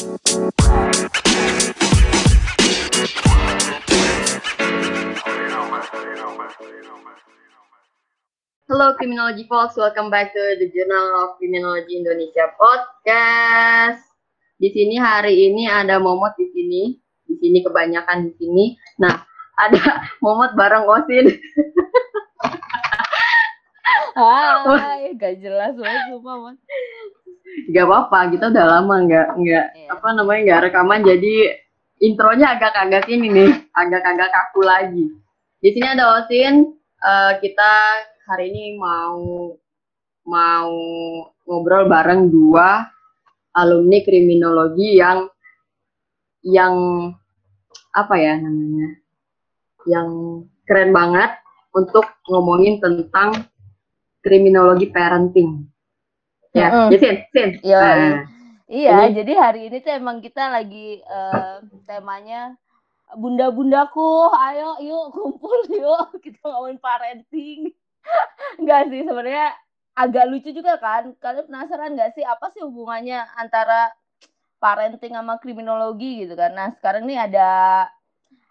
Hello Criminology folks, welcome back to the Journal of Criminology Indonesia podcast. Di sini hari ini ada Momot di sini, di sini kebanyakan di sini. Nah, ada Momot bareng Osin. Hai, gak jelas banget sumpah, Mas. Gak apa-apa, kita udah lama nggak nggak Iya. apa namanya nggak rekaman, jadi intronya agak-agak ini nih, agak-agak kaku lagi. Di sini ada Osin, eh, kita hari ini mau mau ngobrol bareng dua alumni kriminologi yang yang apa ya namanya, yang keren banget untuk ngomongin tentang kriminologi parenting. Ya, ya Sin, Sin. Iya, Nah, Iya, Ini- jadi hari ini tuh emang kita lagi eh, temanya bunda-bundaku, ayo yuk kumpul yuk kita ngomongin parenting. Enggak sih sebenarnya agak lucu juga kan. Kalian penasaran nggak sih apa sih hubungannya antara parenting sama kriminologi gitu kan. Nah, sekarang nih ada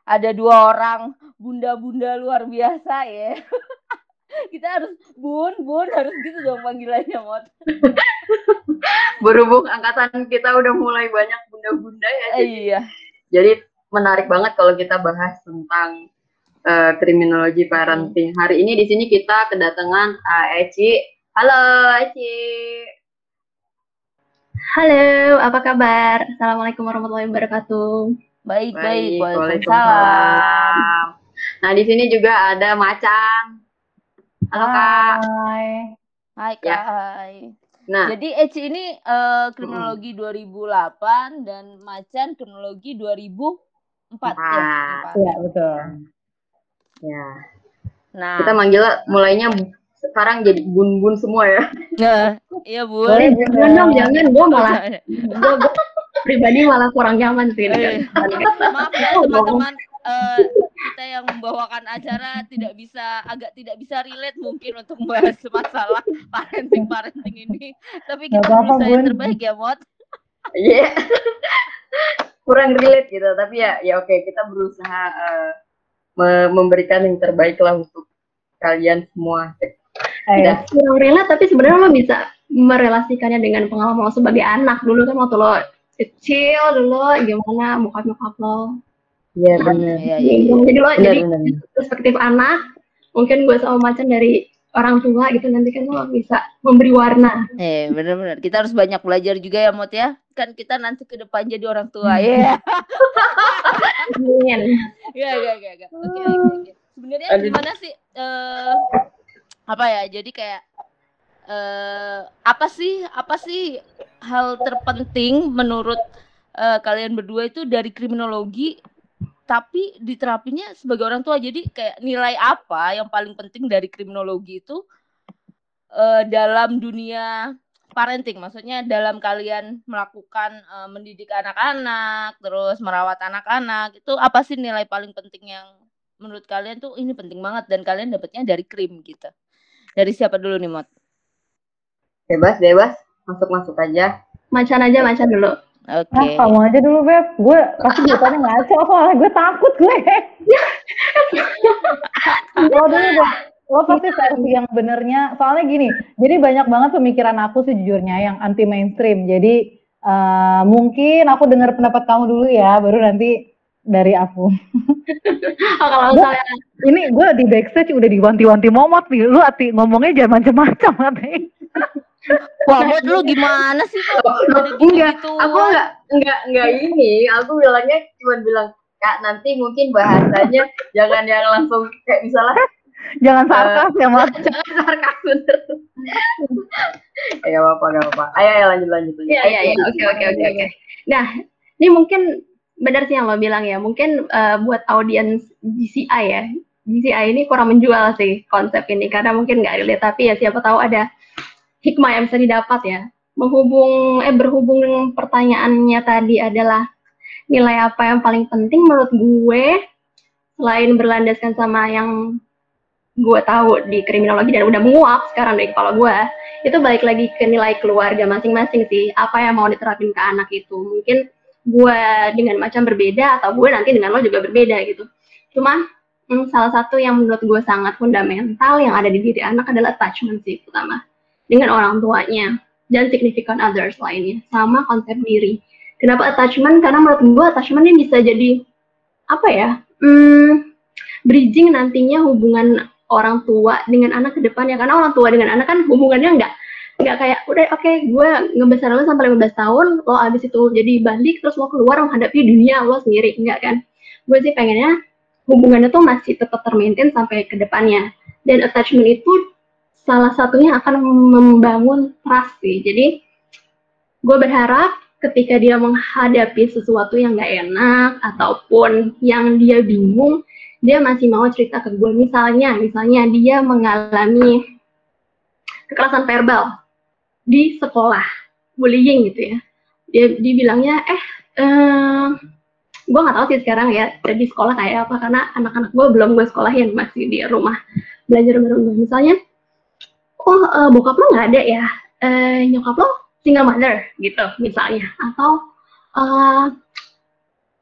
ada dua orang bunda-bunda luar biasa ya. kita harus bun, bun harus gitu dong panggilannya, Mot. berhubung angkatan kita udah mulai banyak bunda-bunda ya, jadi, iya. jadi menarik banget kalau kita bahas tentang eh, kriminologi parenting. Hari ini di sini kita kedatangan ah, Eci. Halo Eci. Halo, apa kabar? Assalamualaikum warahmatullahi wabarakatuh. Baik, baik. Waalaikumsalam. Waalaikumsalam. Nah di sini juga ada Macan. Halo kak. Hai. Hai, Ya. Kak. Hai. Nah Jadi Eci ini eh, kriminologi 2008 dan Macan kriminologi 2004 ya. Empat. Iya, betul. ya Nah, kita manggil mulainya sekarang jadi bun-bun semua ya. nah, iya Bu. Boleh, jangan dong, jangan. Gue malah, gue pribadi malah kurang nyaman sih. Eh, Maaf ya teman-teman eh, kita yang membawakan acara tidak bisa agak tidak bisa relate mungkin untuk membahas masalah parenting parenting ini. Tapi kita apa-apa, berusaha yang terbaik ya, Mot. Iya. Kurang relate gitu, tapi ya ya oke kita berusaha eh, me- memberikan yang terbaik lah untuk kalian semua. Eh, kurang relate, tapi sebenarnya lo bisa merelasikannya dengan pengalaman lo sebagai anak dulu kan waktu lo kecil dulu gimana bokap nyokap lo. Iya benar. Iya, iya, iya. Jadi lo Benar jadi benar. perspektif anak, mungkin gue sama macan dari orang tua gitu nanti kan lo bisa memberi warna. Eh, benar-benar. Kita harus banyak belajar juga ya, Mot ya. Kan kita nanti ke depan jadi orang tua. Ya. Amin. Ya, ya, ya, ya. Oke. Sebenarnya gimana sih eh apa ya? Jadi kayak eh apa sih apa sih hal terpenting menurut eh, kalian berdua itu dari kriminologi tapi diterapinya sebagai orang tua. Jadi kayak nilai apa yang paling penting dari kriminologi itu eh, dalam dunia parenting, maksudnya dalam kalian melakukan eh, mendidik anak-anak, terus merawat anak-anak, itu apa sih nilai paling penting yang menurut kalian tuh ini penting banget dan kalian dapatnya dari krim gitu. Dari siapa dulu nih, Mot? Bebas bebas, masuk masuk aja. Macan aja macan dulu. Oke. Ah, kamu aja dulu, Beb. Gue pasti jawabannya ngaco soalnya gue takut gue. Lo dulu deh. Lo pasti versi yang benernya. Soalnya gini, jadi banyak banget pemikiran aku sejujurnya yang anti mainstream. Jadi eh, mungkin aku dengar pendapat kamu dulu ya, baru nanti dari aku. Oh, kalau misalnya Ini gue di backstage udah diwanti-wanti momot nih. Lu hati ngomongnya jangan macam-macam katanya. Wah, Mot lu gimana sih, Enggak, aku enggak enggak enggak ini. Aku bilangnya cuma bilang Kak nanti mungkin bahasanya jangan yang langsung kayak misalnya Jangan sarkas ya, Mot. jangan sarkas bener. Ya apa enggak apa. Ayo ayo lanjut lanjut. Iya, iya, iya. Oke, oke, oke, oke. Nah, ini mungkin benar sih yang lo bilang ya. Mungkin eh, buat audiens GCI ya. GCI ini kurang menjual sih konsep ini karena mungkin nggak relate tapi ya siapa tahu ada hikmah yang bisa didapat ya. Menghubung eh berhubung dengan pertanyaannya tadi adalah nilai apa yang paling penting menurut gue selain berlandaskan sama yang gue tahu di kriminologi dan udah menguap sekarang dari kepala gue itu balik lagi ke nilai keluarga masing-masing sih apa yang mau diterapin ke anak itu mungkin gue dengan macam berbeda atau gue nanti dengan lo juga berbeda gitu. Cuma hmm, salah satu yang menurut gue sangat fundamental yang ada di diri anak adalah attachment sih pertama dengan orang tuanya dan significant others lainnya sama konsep diri. Kenapa attachment? Karena menurut gue attachment ini bisa jadi apa ya? Hmm, bridging nantinya hubungan orang tua dengan anak ke depannya karena orang tua dengan anak kan hubungannya enggak nggak kayak udah oke okay, gue ngebesar lo sampai 15 tahun lo abis itu jadi balik terus lo keluar menghadapi dunia lo sendiri enggak kan gue sih pengennya hubungannya tuh masih tetap termaintain sampai ke depannya dan attachment itu salah satunya akan membangun trust sih. Jadi gue berharap ketika dia menghadapi sesuatu yang gak enak ataupun yang dia bingung dia masih mau cerita ke gue misalnya misalnya dia mengalami kekerasan verbal di sekolah bullying gitu ya. Dia dibilangnya eh eh gue nggak tahu sih sekarang ya di sekolah kayak apa karena anak-anak gue belum gue sekolahin masih di rumah belajar bareng gue misalnya oh uh, bokap lo nggak ada ya? Uh, nyokap lo single mother gitu misalnya. Atau uh,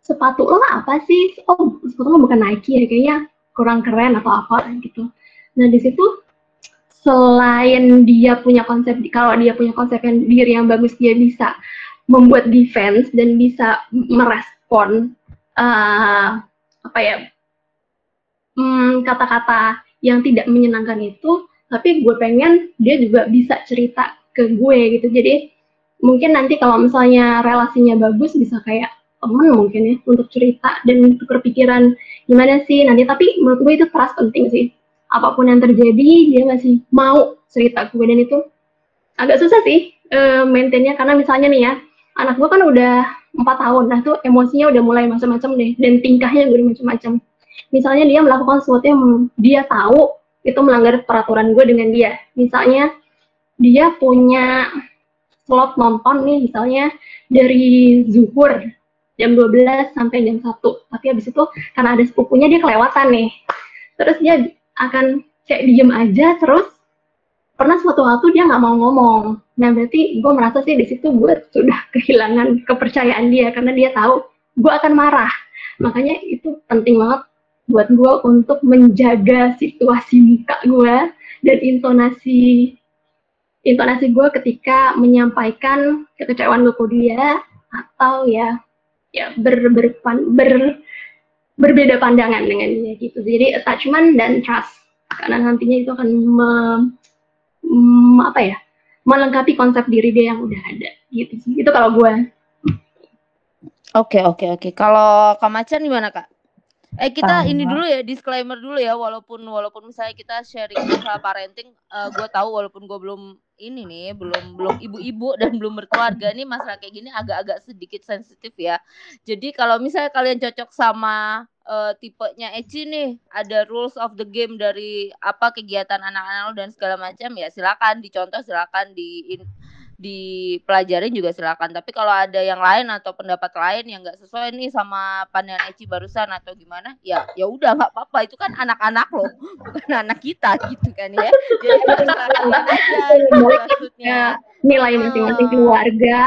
sepatu lo apa sih? Oh sepatu lo bukan Nike ya kayaknya kurang keren atau apa gitu. Nah di situ selain dia punya konsep kalau dia punya konsep yang diri yang bagus dia bisa membuat defense dan bisa merespon uh, apa ya hmm, kata-kata yang tidak menyenangkan itu tapi gue pengen dia juga bisa cerita ke gue gitu. Jadi mungkin nanti kalau misalnya relasinya bagus bisa kayak temen mungkin ya untuk cerita dan untuk berpikiran gimana sih nanti. Tapi menurut gue itu trust penting sih. Apa pun yang terjadi dia masih mau cerita ke gue. Dan itu agak susah sih uh, maintainnya. Karena misalnya nih ya anak gue kan udah empat tahun. Nah tuh emosinya udah mulai macam-macam deh. Dan tingkahnya gue macam-macam. Misalnya dia melakukan sesuatu yang dia tahu itu melanggar peraturan gue dengan dia. Misalnya dia punya slot nonton nih misalnya dari zuhur jam 12 sampai jam 1 tapi habis itu karena ada sepupunya dia kelewatan nih. Terus dia akan kayak diem aja terus pernah suatu waktu dia nggak mau ngomong. Nah berarti gue merasa sih di situ gue sudah kehilangan kepercayaan dia karena dia tahu gue akan marah. Makanya itu penting banget buat gue untuk menjaga situasi muka gue dan intonasi intonasi gue ketika menyampaikan kekecewaan gue ke dia atau ya ya ber, ber, ber berbeda pandangan dengan dia gitu. Jadi attachment dan trust karena nantinya itu akan me, me, apa ya melengkapi konsep diri dia yang udah ada gitu sih. Itu kalau gue. Oke oke oke. Kalau Kamacan gimana kak? Eh kita Sama. ini dulu ya disclaimer dulu ya walaupun walaupun misalnya kita sharing masalah parenting, uh, eh, gue tahu walaupun gue belum ini nih belum belum ibu-ibu dan belum berkeluarga nih masalah kayak gini agak-agak sedikit sensitif ya. Jadi kalau misalnya kalian cocok sama uh, tipenya Eci nih, ada rules of the game dari apa kegiatan anak-anak dan segala macam ya silakan dicontoh silakan di dipelajarin juga silakan. Tapi kalau ada yang lain atau pendapat lain yang nggak sesuai nih sama pandangan Eci barusan atau gimana, ya ya udah nggak apa-apa. Itu kan anak-anak loh, bukan anak kita gitu kan ya. Jadi aja gitu maksudnya. Nilai masing-masing keluarga,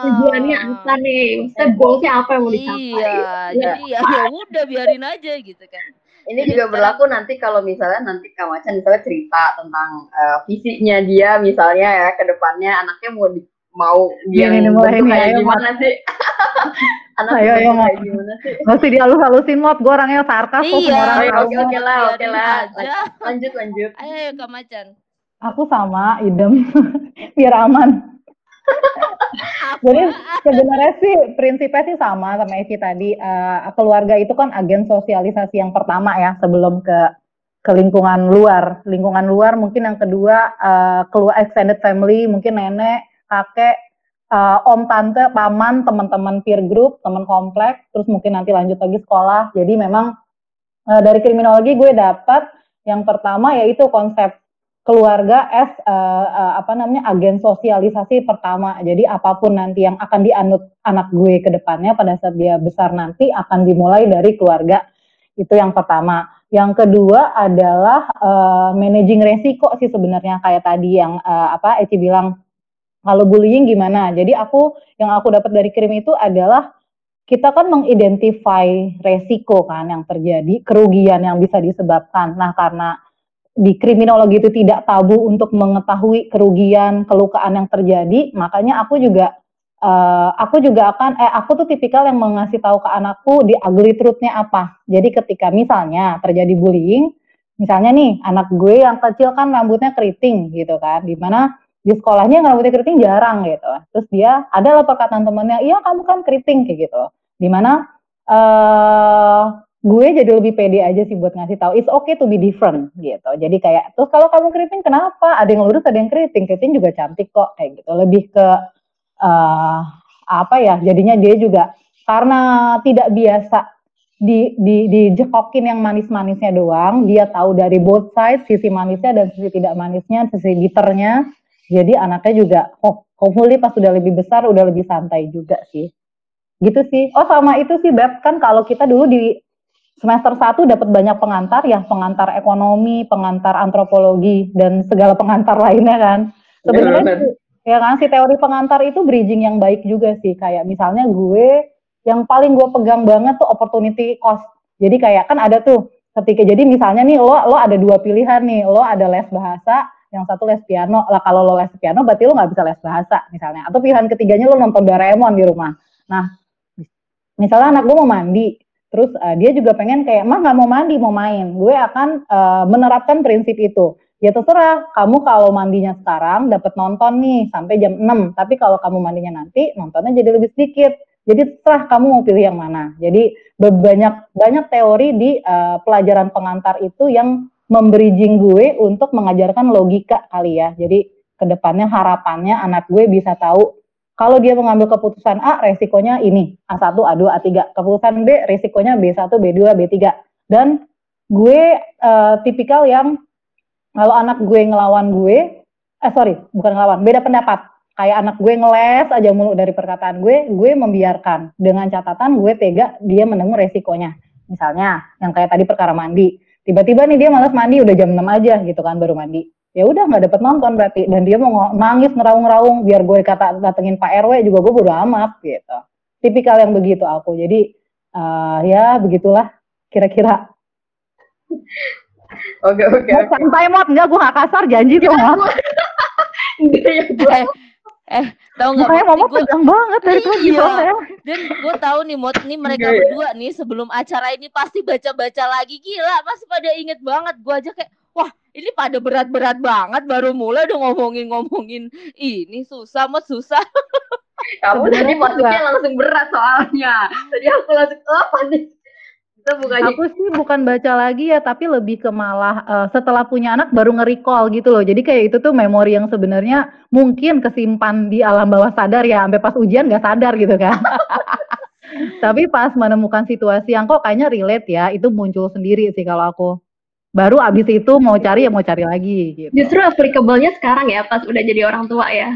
tujuannya apa nih? Maksudnya goalsnya apa yang mau dicapai? Iya, jadi ya ya udah biarin aja gitu kan. Ini juga berlaku nanti kalau misalnya nanti Kak Macan misalnya cerita tentang uh, visinya dia misalnya ya ke depannya anaknya mau di, mau dia ini mulai ini kayak gimana sih? Anak ayo, ayo, kayak gimana sih? Masih dihalus-halusin mod, gue orangnya sarkas kok iya, orang Oke, oke lah, oke lah. Lanjut, lanjut. Ayo, ayo Kak Macan. Aku sama, idem. Biar aman. Jadi sebenarnya sih prinsipnya sih sama sama Eci tadi. Uh, keluarga itu kan agen sosialisasi yang pertama ya sebelum ke ke lingkungan luar. Lingkungan luar mungkin yang kedua uh, keluar extended family, mungkin nenek, kakek, uh, om, tante, paman, teman-teman peer group, teman kompleks, terus mungkin nanti lanjut lagi sekolah. Jadi memang uh, dari kriminologi gue dapat yang pertama yaitu konsep keluarga as uh, uh, apa namanya agen sosialisasi pertama. Jadi apa pun nanti yang akan dianut anak gue ke depannya pada saat dia besar nanti akan dimulai dari keluarga. Itu yang pertama. Yang kedua adalah uh, managing resiko sih sebenarnya kayak tadi yang uh, apa Eci bilang kalau bullying gimana. Jadi aku yang aku dapat dari krim itu adalah kita kan mengidentify resiko kan yang terjadi, kerugian yang bisa disebabkan. Nah, karena di kriminologi itu tidak tabu untuk mengetahui kerugian, kelukaan yang terjadi, makanya aku juga uh, aku juga akan eh aku tuh tipikal yang mengasih tahu ke anakku di ugly truth-nya apa. Jadi ketika misalnya terjadi bullying, misalnya nih anak gue yang kecil kan rambutnya keriting gitu kan, di mana di sekolahnya yang rambutnya keriting jarang gitu. Terus dia adalah perkataan temennya, iya kamu kan keriting kayak gitu. Di mana uh, eh, gue jadi lebih pede aja sih buat ngasih tahu it's okay to be different gitu. Jadi kayak terus kalau kamu keriting kenapa? Ada yang lurus, ada yang keriting. Keriting juga cantik kok kayak gitu. Lebih ke uh, apa ya? Jadinya dia juga karena tidak biasa di di dijekokin yang manis-manisnya doang, dia tahu dari both sides sisi manisnya dan sisi tidak manisnya, sisi bitternya jadi anaknya juga oh, hopefully pas sudah lebih besar udah lebih santai juga sih. Gitu sih. Oh sama itu sih Beb, kan kalau kita dulu di semester 1 dapat banyak pengantar ya, pengantar ekonomi, pengantar antropologi dan segala pengantar lainnya kan. Sebenarnya ya kan si teori pengantar itu bridging yang baik juga sih. Kayak misalnya gue yang paling gue pegang banget tuh opportunity cost. Jadi kayak kan ada tuh ketika jadi misalnya nih lo lo ada dua pilihan nih, lo ada les bahasa yang satu les piano lah kalau lo les piano berarti lo nggak bisa les bahasa misalnya atau pilihan ketiganya lo nonton Doraemon di rumah nah misalnya anak gue mau mandi terus uh, dia juga pengen kayak mah nggak mau mandi mau main. Gue akan uh, menerapkan prinsip itu. Ya terserah. Kamu kalau mandinya sekarang dapat nonton nih sampai jam 6 tapi kalau kamu mandinya nanti nontonnya jadi lebih sedikit. Jadi terserah kamu mau pilih yang mana. Jadi banyak banyak teori di uh, pelajaran pengantar itu yang membridging gue untuk mengajarkan logika kali ya. Jadi ke depannya harapannya anak gue bisa tahu kalau dia mengambil keputusan A, resikonya ini, A1, A2, A3. Keputusan B, resikonya B1, B2, B3. Dan gue uh, tipikal yang kalau anak gue ngelawan gue, eh sorry, bukan ngelawan, beda pendapat. Kayak anak gue ngeles aja mulu dari perkataan gue, gue membiarkan. Dengan catatan gue tega dia mendengar resikonya. Misalnya, yang kayak tadi perkara mandi tiba-tiba nih dia malas mandi udah jam 6 aja gitu kan baru mandi ya udah nggak dapet nonton berarti. Dan dia mau nangis ngeraung-ngeraung biar gue kata datengin Pak RW juga gue bodo amat gitu. Tipikal yang begitu aku jadi uh, ya begitulah kira-kira. Oke oke okay, santai mot? Enggak gue gak kasar janji tuh mot. enggak ya gue eh tahu nggak kayak mama tegang banget dari tadi iya. dan gue tahu nih mot nih mereka Gak. berdua nih sebelum acara ini pasti baca baca lagi. Gila pasti pada inget banget. Gue aja kayak ini pada berat berat banget baru mulai udah ngomongin ngomongin ini susah mot susah kamu tadi masuknya langsung berat soalnya tadi aku langsung apa oh, nih bukannya... Aku sih bukan baca lagi ya, tapi lebih ke malah uh, setelah punya anak baru nge-recall gitu loh. Jadi kayak itu tuh memori yang sebenarnya mungkin kesimpan di alam bawah sadar ya, sampai pas ujian gak sadar gitu kan. tapi pas menemukan situasi yang kok kayaknya relate ya, itu muncul sendiri sih kalau aku. Baru abis itu mau cari ya mau cari lagi gitu. Justru applicable-nya sekarang ya, pas udah jadi orang tua ya.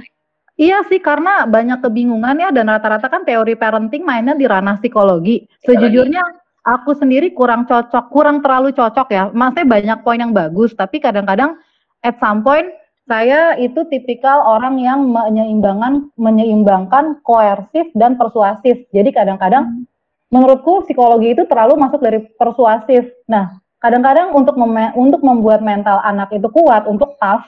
Iya sih, karena banyak kebingungan ya dan rata-rata kan teori parenting mainnya di ranah psikologi. Sejujurnya aku sendiri kurang cocok, kurang terlalu cocok ya. Maksudnya banyak poin yang bagus, tapi kadang-kadang at some point saya itu tipikal orang yang menyeimbangkan menyeimbangkan koersif dan persuasif. Jadi kadang-kadang hmm. menurutku psikologi itu terlalu masuk dari persuasif. Nah, kadang-kadang untuk untuk membuat mental anak itu kuat, untuk tough,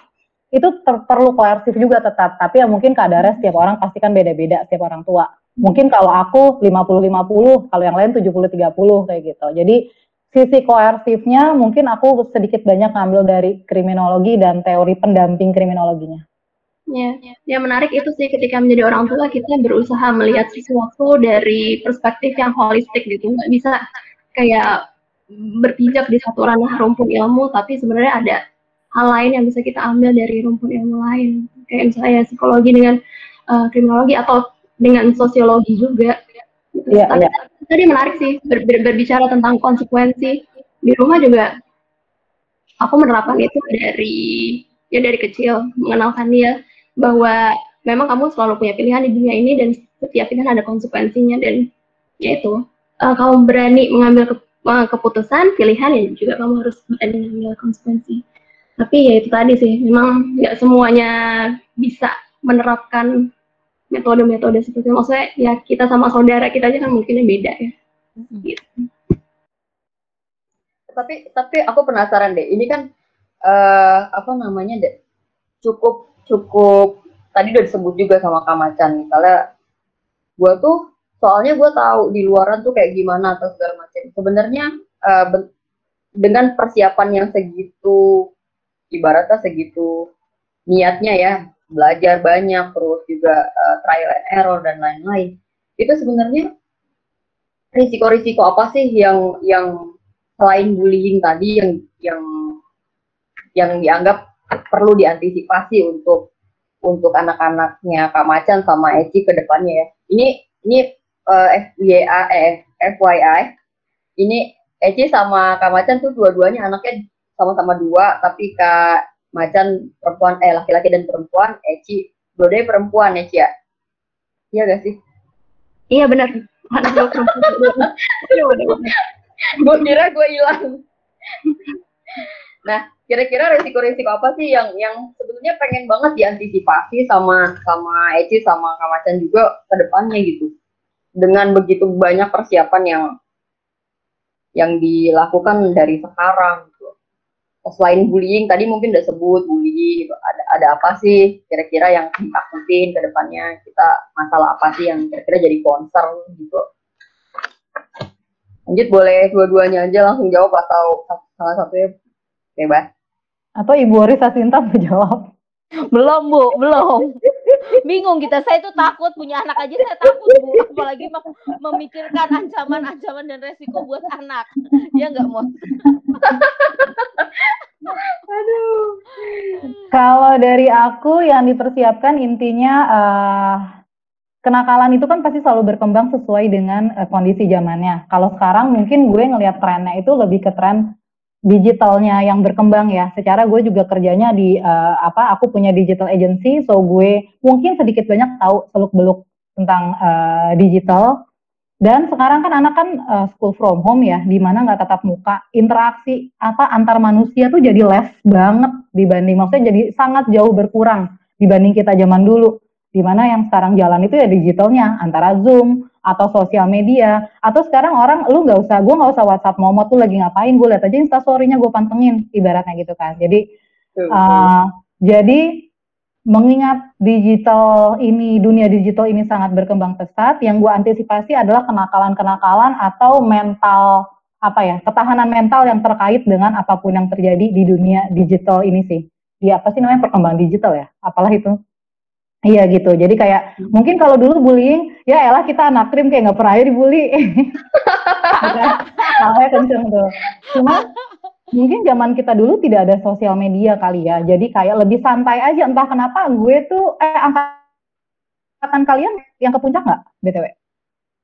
itu perlu koersif juga tetap. Tapi ya mungkin kadarnya setiap orang pasti kan beda-beda setiap orang tua. Mungkin kalau aku 50-50, kalau yang lain 70-30 kayak gitu. Jadi sisi koersifnya mungkin aku sedikit banyak ngambil dari kriminologi dan teori pendamping kriminologinya. Ya, yang menarik itu sih ketika menjadi orang tua kita berusaha melihat sesuatu dari perspektif yang holistik gitu, nggak bisa kayak berpijak di satu ranah rumpun ilmu, tapi sebenarnya ada hal lain yang bisa kita ambil dari rumpun ilmu lain, kayak misalnya psikologi dengan uh, kriminologi atau dengan sosiologi juga. Iya, Tapi iya. tadi menarik sih ber, ber, berbicara tentang konsekuensi di rumah juga. Aku menerapkan itu dari ya dari kecil mengenalkan dia bahwa memang kamu selalu punya pilihan di dunia ini dan setiap pilihan ada konsekuensinya dan yaitu uh, kamu berani mengambil ke, keputusan pilihan ya juga kamu harus berani mengambil konsekuensi. Tapi ya itu tadi sih memang nggak semuanya bisa menerapkan metode-metode seperti itu. maksudnya ya kita sama saudara kita aja kan mungkinnya beda ya. Gitu. Tapi tapi aku penasaran deh. Ini kan eh apa namanya deh? Cukup cukup tadi udah disebut juga sama Kamacan misalnya gue tuh soalnya gue tahu di luaran tuh kayak gimana atau segala macam sebenarnya ben- dengan persiapan yang segitu ibaratnya segitu niatnya ya belajar banyak terus juga eh, trial and error dan lain-lain itu sebenarnya risiko-risiko apa sih yang yang selain bullying tadi yang yang yang dianggap perlu diantisipasi untuk untuk anak-anaknya Kak Macan sama Eci ke depannya ya. Ini ini eh, FYI eh, FYI ini Eci sama Kak Macan tuh dua-duanya anaknya sama-sama dua tapi Kak Macan perempuan eh laki-laki dan perempuan Eci dua-duanya perempuan Eci ya. Iya gak sih? Iya benar. Anak gue perempuan. Iya, gue kira gue hilang. nah, kira-kira resiko-resiko apa sih yang yang sebenarnya pengen banget diantisipasi sama sama Eci sama Kamacan juga ke depannya gitu. Dengan begitu banyak persiapan yang yang dilakukan dari sekarang gitu. Selain bullying tadi mungkin udah sebut bullying gitu. Ada ada apa sih kira-kira yang ditakutin ke depannya? Kita masalah apa sih yang kira-kira jadi concern gitu. Lanjut boleh dua-duanya aja langsung jawab atau salah satunya bebas. Atau Ibu Risa Sinta mau jawab? Belum, Bu, belum. Bingung kita. Saya tuh takut punya anak aja saya takut, Bu. Apalagi mem- memikirkan ancaman-ancaman dan resiko buat anak. Ya nggak mau. Kalau dari aku yang dipersiapkan intinya eh, kenakalan itu kan pasti selalu berkembang sesuai dengan eh, kondisi zamannya. Kalau sekarang mungkin gue ngelihat trennya itu lebih ke tren digitalnya yang berkembang ya. Secara gue juga kerjanya di eh, apa? Aku punya digital agency, so gue mungkin sedikit banyak tahu seluk beluk tentang eh, digital. Dan sekarang kan anak kan eh, school from home ya, di mana nggak tatap muka, interaksi apa antar manusia tuh jadi less banget dibanding, maksudnya jadi sangat jauh berkurang dibanding kita zaman dulu, di mana yang sekarang jalan itu ya digitalnya, antara Zoom atau sosial media, atau sekarang orang lu nggak usah, gue nggak usah WhatsApp momot tuh lagi ngapain, gue lihat aja instastorynya gue pantengin, ibaratnya gitu kan. Jadi Uh, jadi mengingat digital ini dunia digital ini sangat berkembang pesat, yang gue antisipasi adalah kenakalan-kenakalan atau mental apa ya ketahanan mental yang terkait dengan apa pun yang terjadi di dunia digital ini sih. Di apa sih namanya perkembangan digital ya? Apalah itu? Iya gitu. Jadi kayak mungkin kalau dulu bullying, ya elah kita anak krim kayak nggak pernah dibully. Makanya kenceng tuh. Cuma mungkin zaman kita dulu tidak ada sosial media kali ya. Jadi kayak lebih santai aja. Entah kenapa gue tuh eh angkatan kalian yang ke puncak nggak btw?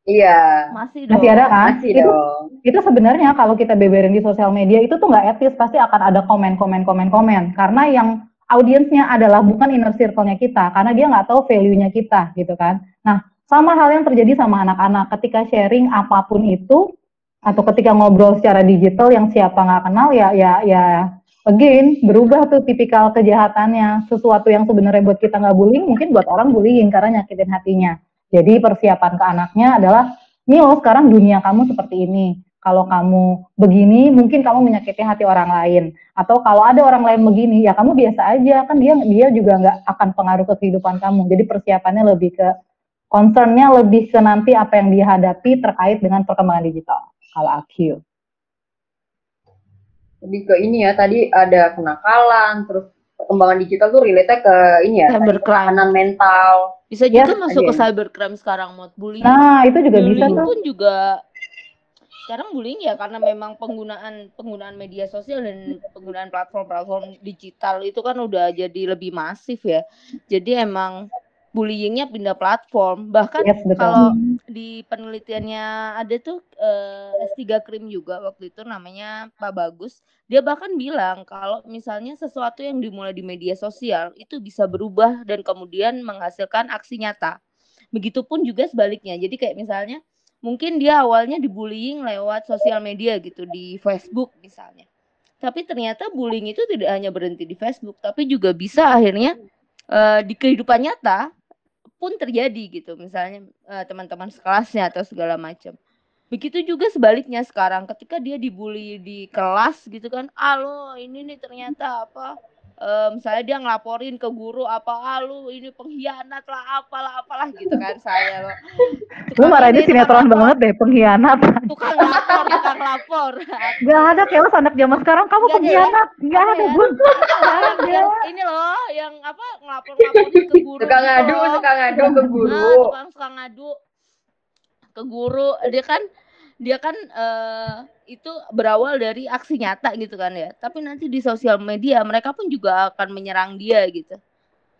Iya. Masih dong. Masih ada kan? Masih itu dong. itu sebenarnya kalau kita beberin di sosial media itu tuh nggak etis pasti akan ada komen komen komen komen karena yang audiensnya adalah bukan inner circle-nya kita karena dia nggak tahu value-nya kita gitu kan. Nah sama hal yang terjadi sama anak-anak. Ketika sharing apa pun itu atau ketika ngobrol secara digital yang siapa nggak kenal ya ya ya again berubah tuh tipikal kejahatannya. Sesuatu yang sebenarnya buat kita nggak bullying mungkin buat orang bullying karena nyakitin hatinya. Jadi persiapan ke anaknya adalah nih lo sekarang dunia kamu seperti ini. Kalau kamu begini, mungkin kamu menyakiti hati orang lain. Atau kalau ada orang lain begini, ya kamu biasa aja. Kan dia dia juga nggak akan pengaruh ke kehidupan kamu. Jadi persiapannya lebih ke concernnya lebih ke nanti apa yang dihadapi terkait dengan perkembangan digital. Kalau aku. Lebih ke ini ya, tadi ada kenakalan, terus perkembangan digital tuh relate ke ini ya, Cybercrime. mental. Bisa Ya, juga masuk ada ke yang- cybercrime sekarang mod bullying. Nah, itu juga bisa bullying tuh. pun juga sekarang bullying ya karena memang penggunaan penggunaan media sosial dan penggunaan platform-platform digital itu kan udah jadi lebih masif ya. Jadi emang bullyingnya pindah platform. Bahkan Yes, betul. kalau di penelitiannya ada tuh eh, S3 Krim juga waktu itu namanya Pak Bagus. Dia bahkan bilang kalau misalnya sesuatu yang dimulai di media sosial itu bisa berubah dan kemudian menghasilkan aksi nyata. Begitupun juga sebaliknya. Jadi kayak misalnya mungkin dia awalnya dibullying lewat sosial media gitu di Facebook misalnya. Tapi ternyata bullying itu tidak hanya berhenti di Facebook, tapi juga bisa akhirnya eh, di kehidupan nyata pun terjadi gitu misalnya uh, teman-teman sekelasnya atau segala macam begitu juga sebaliknya sekarang ketika dia dibully di kelas gitu kan alo ini nih ternyata apa uh, misalnya dia ngelaporin ke guru apa ah, lu ini pengkhianat lah apalah apalah gitu kan saya lo lu marah ini sinetron banget deh pengkhianat. Tukang lapor tukang lapor. Gak ada kayak anak zaman sekarang. Kamu gak pengkhianat. Gak ada ya? bun. Yang ini loh yang apa ngelapor ngelaporin ke guru suka gitu ngadu loh. suka ngadu ke guru. Nah, tukang suka ngadu ke guru. Dia kan dia kan uh, itu berawal dari aksi nyata gitu kan ya. Tapi nanti di sosial media mereka pun juga akan menyerang dia gitu.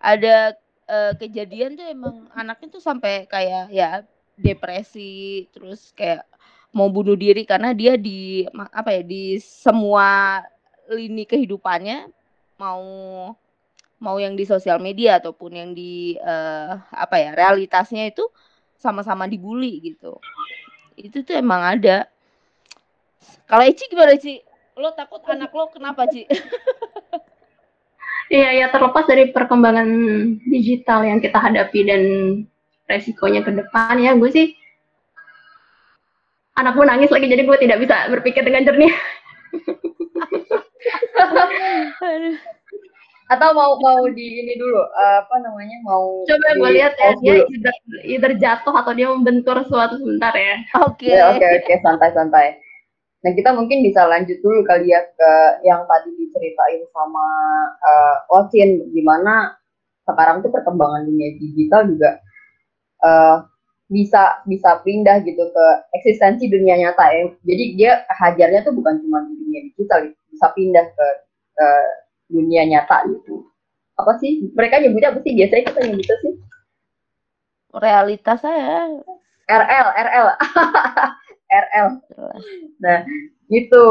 Ada uh, kejadian tuh emang anaknya tuh sampai kayak ya depresi terus kayak mau bunuh diri karena dia di apa ya di semua lini kehidupannya mau mau yang di sosial media ataupun yang di uh, apa ya realitasnya itu sama-sama dibully gitu itu tuh emang ada. Kalau Eci gimana Eci lo takut anak lo kenapa Ci? Iya, ya terlepas dari perkembangan digital yang kita hadapi dan resikonya ke depan ya, gue sih anakku nangis lagi jadi gue tidak bisa berpikir dengan jernih. atau mau mau di ini dulu apa namanya mau coba gue lihat ya dia either, either jatuh atau dia membentur suatu sebentar ya oke okay. oke okay, oke okay. santai santai nah kita mungkin bisa lanjut dulu kali ya ke yang tadi diceritain sama uh, Ocin gimana sekarang tuh perkembangan dunia digital juga uh, bisa bisa pindah gitu ke eksistensi dunia nyata ya jadi dia hajarnya tuh bukan cuma di dunia digital bisa pindah ke, ke dunia nyata gitu. Apa sih? Mereka nyebutnya apa sih? Biasanya kita nyebutnya sih? Realitas saya. RL RL RL nah gitu.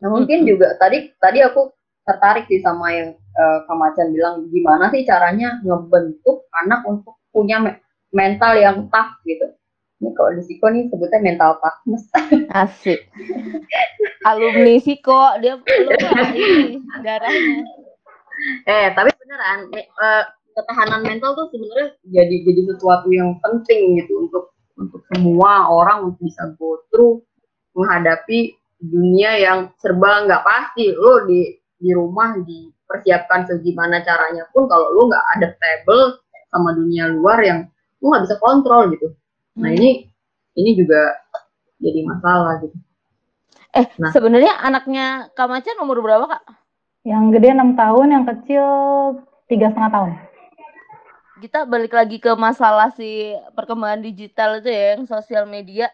Nah mungkin juga tadi tadi aku tertarik sih sama yang uh, Kamacan bilang gimana sih caranya ngebentuk anak untuk punya me mental yang tough gitu ini kalau di Siko nih sebutnya mental toughness. Asik. Alumni Siko, dia lupa ini darahnya. Eh, tapi beneran, eh, ketahanan mental tuh sebenarnya jadi jadi sesuatu yang penting gitu untuk untuk semua orang untuk bisa go through menghadapi dunia yang serba nggak pasti. Lo di di rumah dipersiapkan segimana caranya pun kalau lo nggak ada stable sama dunia luar yang lo nggak bisa kontrol gitu Nah ini ini juga jadi masalah gitu. Eh nah. sebenarnya anaknya Kak Macan umur berapa kak? Yang gede enam tahun, yang kecil tiga setengah tahun. Kita balik lagi ke masalah si perkembangan digital itu ya, yang sosial media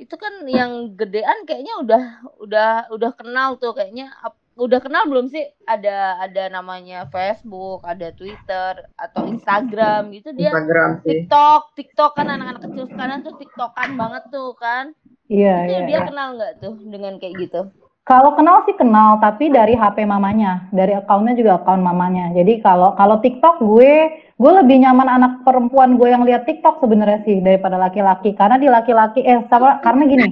itu kan yang gedean kayaknya udah udah udah kenal tuh kayaknya udah kenal belum sih ada ada namanya Facebook, ada Twitter atau Instagram gitu dia Instagram sih. TikTok, TikTok kan anak-anak kecil sekarang tuh TikTokan banget tuh kan. Iya, itu iya. dia iya. kenal nggak tuh dengan kayak gitu? Kalau kenal sih kenal, tapi dari HP mamanya, dari akunnya juga akun mamanya. Jadi kalau kalau TikTok gue, gue lebih nyaman anak perempuan gue yang lihat TikTok sebenarnya sih daripada laki-laki. Karena di laki-laki, eh sama karena gini,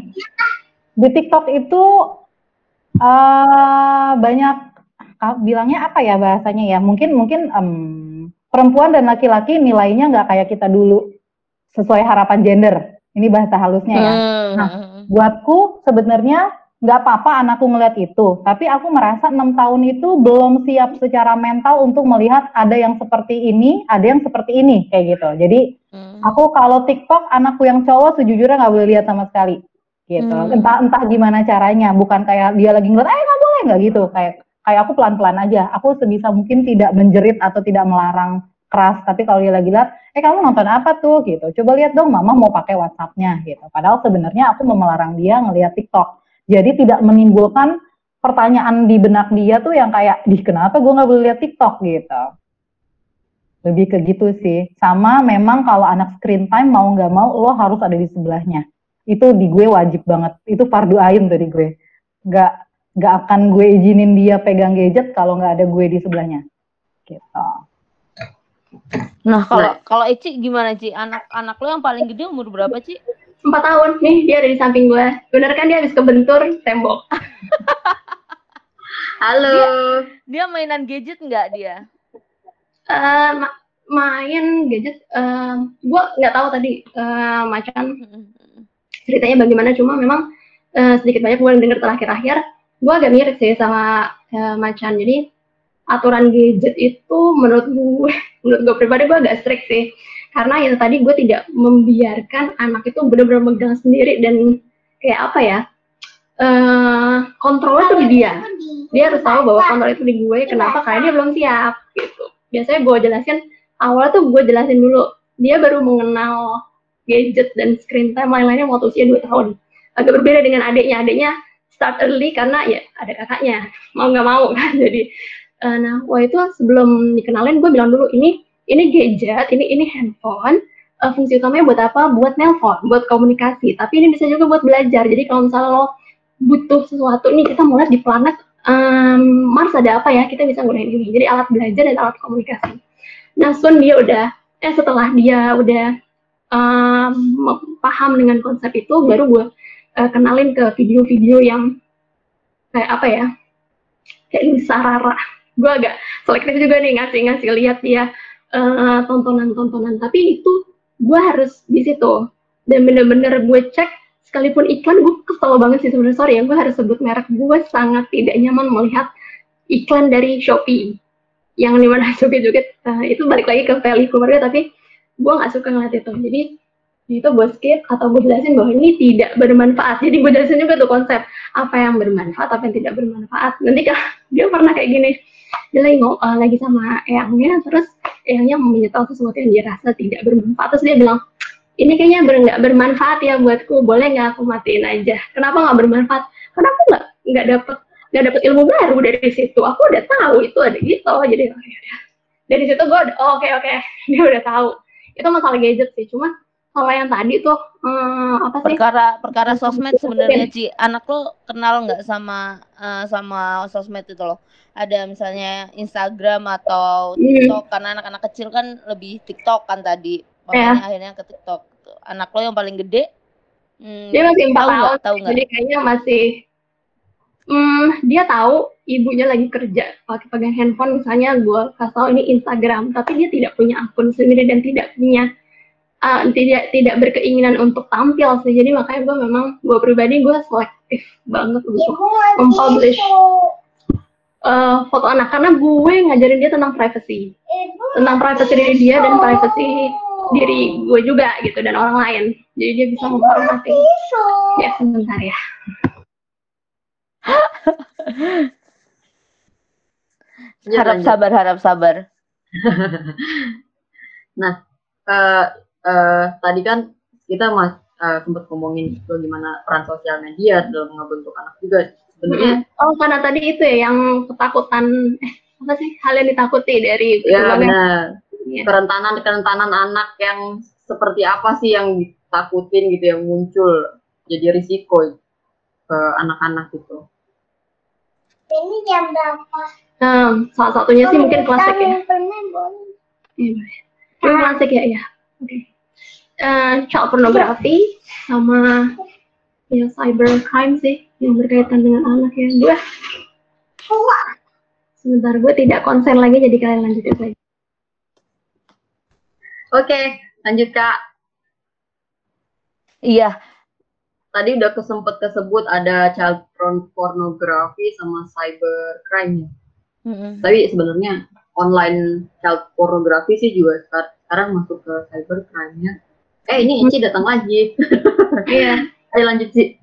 di TikTok itu uh, banyak uh, bilangnya apa ya bahasanya ya? Mungkin mungkin um, perempuan dan laki-laki nilainya nggak kayak kita dulu sesuai harapan gender. Ini bahasa halusnya ya. Hmm. Nah, buatku sebenarnya nggak apa-apa anakku ngeliat itu, tapi aku merasa enam tahun itu belum siap secara mental untuk melihat ada yang seperti ini, ada yang seperti ini kayak gitu. Jadi hmm. aku kalau TikTok anakku yang cowok sejujurnya nggak boleh lihat sama sekali gitu. Hmm. entah entah gimana caranya bukan kayak dia lagi ngeliat eh nggak boleh nggak gitu. Kayak kayak aku pelan pelan aja. Aku sebisa mungkin tidak menjerit atau tidak melarang keras. Tapi kalau dia lagi lihat eh kamu nonton apa tuh? gitu. Coba lihat dong mama mau pakai WhatsAppnya gitu. Padahal sebenarnya aku mau melarang dia ngelihat TikTok. Jadi tidak menimbulkan pertanyaan di benak dia tuh yang kayak di kenapa gue nggak boleh lihat TikTok? gitu. Lebih ke gitu sih. Sama memang kalau anak screen time mau nggak mau lo harus ada di sebelahnya itu di gue wajib banget. Itu fardu ain dari gue. Nggak nggak akan gue izinin dia pegang gadget kalau nggak ada gue di sebelahnya. Gitu. Nah kalau nah. kalau Eci gimana Ci? Anak anak lo yang paling gede umur berapa Ci? Empat tahun. Nih dia ada di samping gue. Bener kan dia habis kebentur tembok? Halo. Dia, dia mainan gadget nggak dia? Uh, main gadget, um, gue nggak tahu tadi uh, macan. Ceritanya bagaimana, cuma memang uh, sedikit banyak gue dengar terakhir-akhir, gue agak mirip sih sama uh, macan. Jadi aturan gadget itu menurut gue, menurut gue pribadi gue agak strict sih, karena itu tadi gue tidak membiarkan anak itu benar-benar megang sendiri dan kayak apa ya, uh, kontrolnya tuh di dia. Dia harus tahu bahwa kontrol itu di gue. Kenapa? Karena dia belum siap gitu. Biasanya gue jelasin awal tuh gue jelasin dulu dia baru mengenal gadget dan screen time lain-lainnya waktu usia 2 tahun. Agak berbeda dengan adiknya. Adiknya start early karena ya ada kakaknya. Mau nggak mau kan. Jadi uh, nah wah itu sebelum dikenalin gue bilang dulu ini ini gadget ini ini handphone uh, fungsi utamanya buat apa? Buat nelpon buat komunikasi. Tapi ini bisa juga buat belajar. Jadi kalau misalnya lo butuh sesuatu nih kita mulai di planet um, Mars ada apa ya? Kita bisa gunain ini. Jadi alat belajar dan alat komunikasi. Nah, Sun dia udah, eh setelah dia udah um, paham dengan konsep itu, baru gue uh, kenalin ke video-video yang kayak apa ya, kayak Lisa Rara. Gue agak selektif juga nih ngasih-ngasih lihat dia uh, tontonan-tontonan, tapi itu gue harus di situ. Dan bener-bener gue cek sekalipun iklan gue kesel banget sih sebenarnya sorry ya gue harus sebut merek. Gue sangat tidak nyaman melihat iklan dari Shopee. Yang di mana Shopee juga uh, itu balik lagi ke value keluarga tapi gue nggak suka ngeliat itu. Jadi itu gue skip atau gue jelasin bahwa ini tidak bermanfaat. Jadi gue jelasin juga tuh konsep apa yang bermanfaat apa yang tidak bermanfaat. Nanti kan dia pernah kayak gini. Dia lagi ngomong uh, lagi sama eyangnya terus eyangnya mau menyetel sesuatu yang dia rasa tidak bermanfaat. Terus dia bilang ini kayaknya ber nggak bermanfaat ya buatku. Boleh nggak aku matiin aja? Kenapa nggak bermanfaat? Karena aku nggak nggak dapet nggak dapet ilmu baru dari situ. Aku udah tahu itu ada gitu. Jadi oh, yaudah. dari situ gue udah oh, oke okay, oke. Okay. dia udah tahu itu masalah gadget sih cuma kalau yang tadi tuh hmm, apa sih? Perkara perkara sosmed sebenarnya Ci. Anak lo kenal nggak sama uh, sama sosmed itu loh? Ada misalnya Instagram atau TikTok hmm. karena anak-anak kecil kan lebih TikTok kan tadi. Makanya yeah. akhirnya ke TikTok. Anak lo yang paling gede hmm, dia masih empat tahun. Tahu gak? jadi kayaknya masih hmm, dia tahu ibunya lagi kerja pakai pegang handphone. Misalnya gue kasih tahu ini Instagram tapi dia tidak punya akun sendiri dan tidak punya uh, tidak tidak berkeinginan untuk tampil sih. Jadi makanya gue memang gue pribadi gue selektif banget untuk mempublish uh, foto anak. Karena gue ngajarin dia tentang privacy. Tentang privacy diri dia dan privacy diri gue juga gitu dan orang lain. Jadi dia bisa menghormati ya sebentar ya harap sabar harap sabar. Nah uh, uh, tadi kan kita mas uh, sempat ngomongin gimana peran sosial media dalam membentuk anak juga. Sebenarnya oh karena tadi itu ya yang ketakutan eh apa sih hal yang ditakuti dari ya benar. Ya. kerentanan kerentanan anak yang seperti apa sih yang ditakutin gitu yang muncul jadi risiko ke anak-anak gitu. Ini jam berapa? Hmm, salah satunya sih mungkin klasik ya. iya hmm, klasik ya ya oke. Okay. uh, child pornography sama ya cyber crime sih yang berkaitan dengan anak ya. Gue sebentar gue tidak konsen lagi jadi kalian lanjutin saja Oke, lanjut Kak. Iya. Tadi udah kesempet kesebut ada child pornography sama cyber crime. Mm -hmm. Tapi sebenarnya online child pornography sih juga sekarang masuk ke cyber crime-nya. Eh ini Inci datang lagi. Iya. Ayo lanjut sih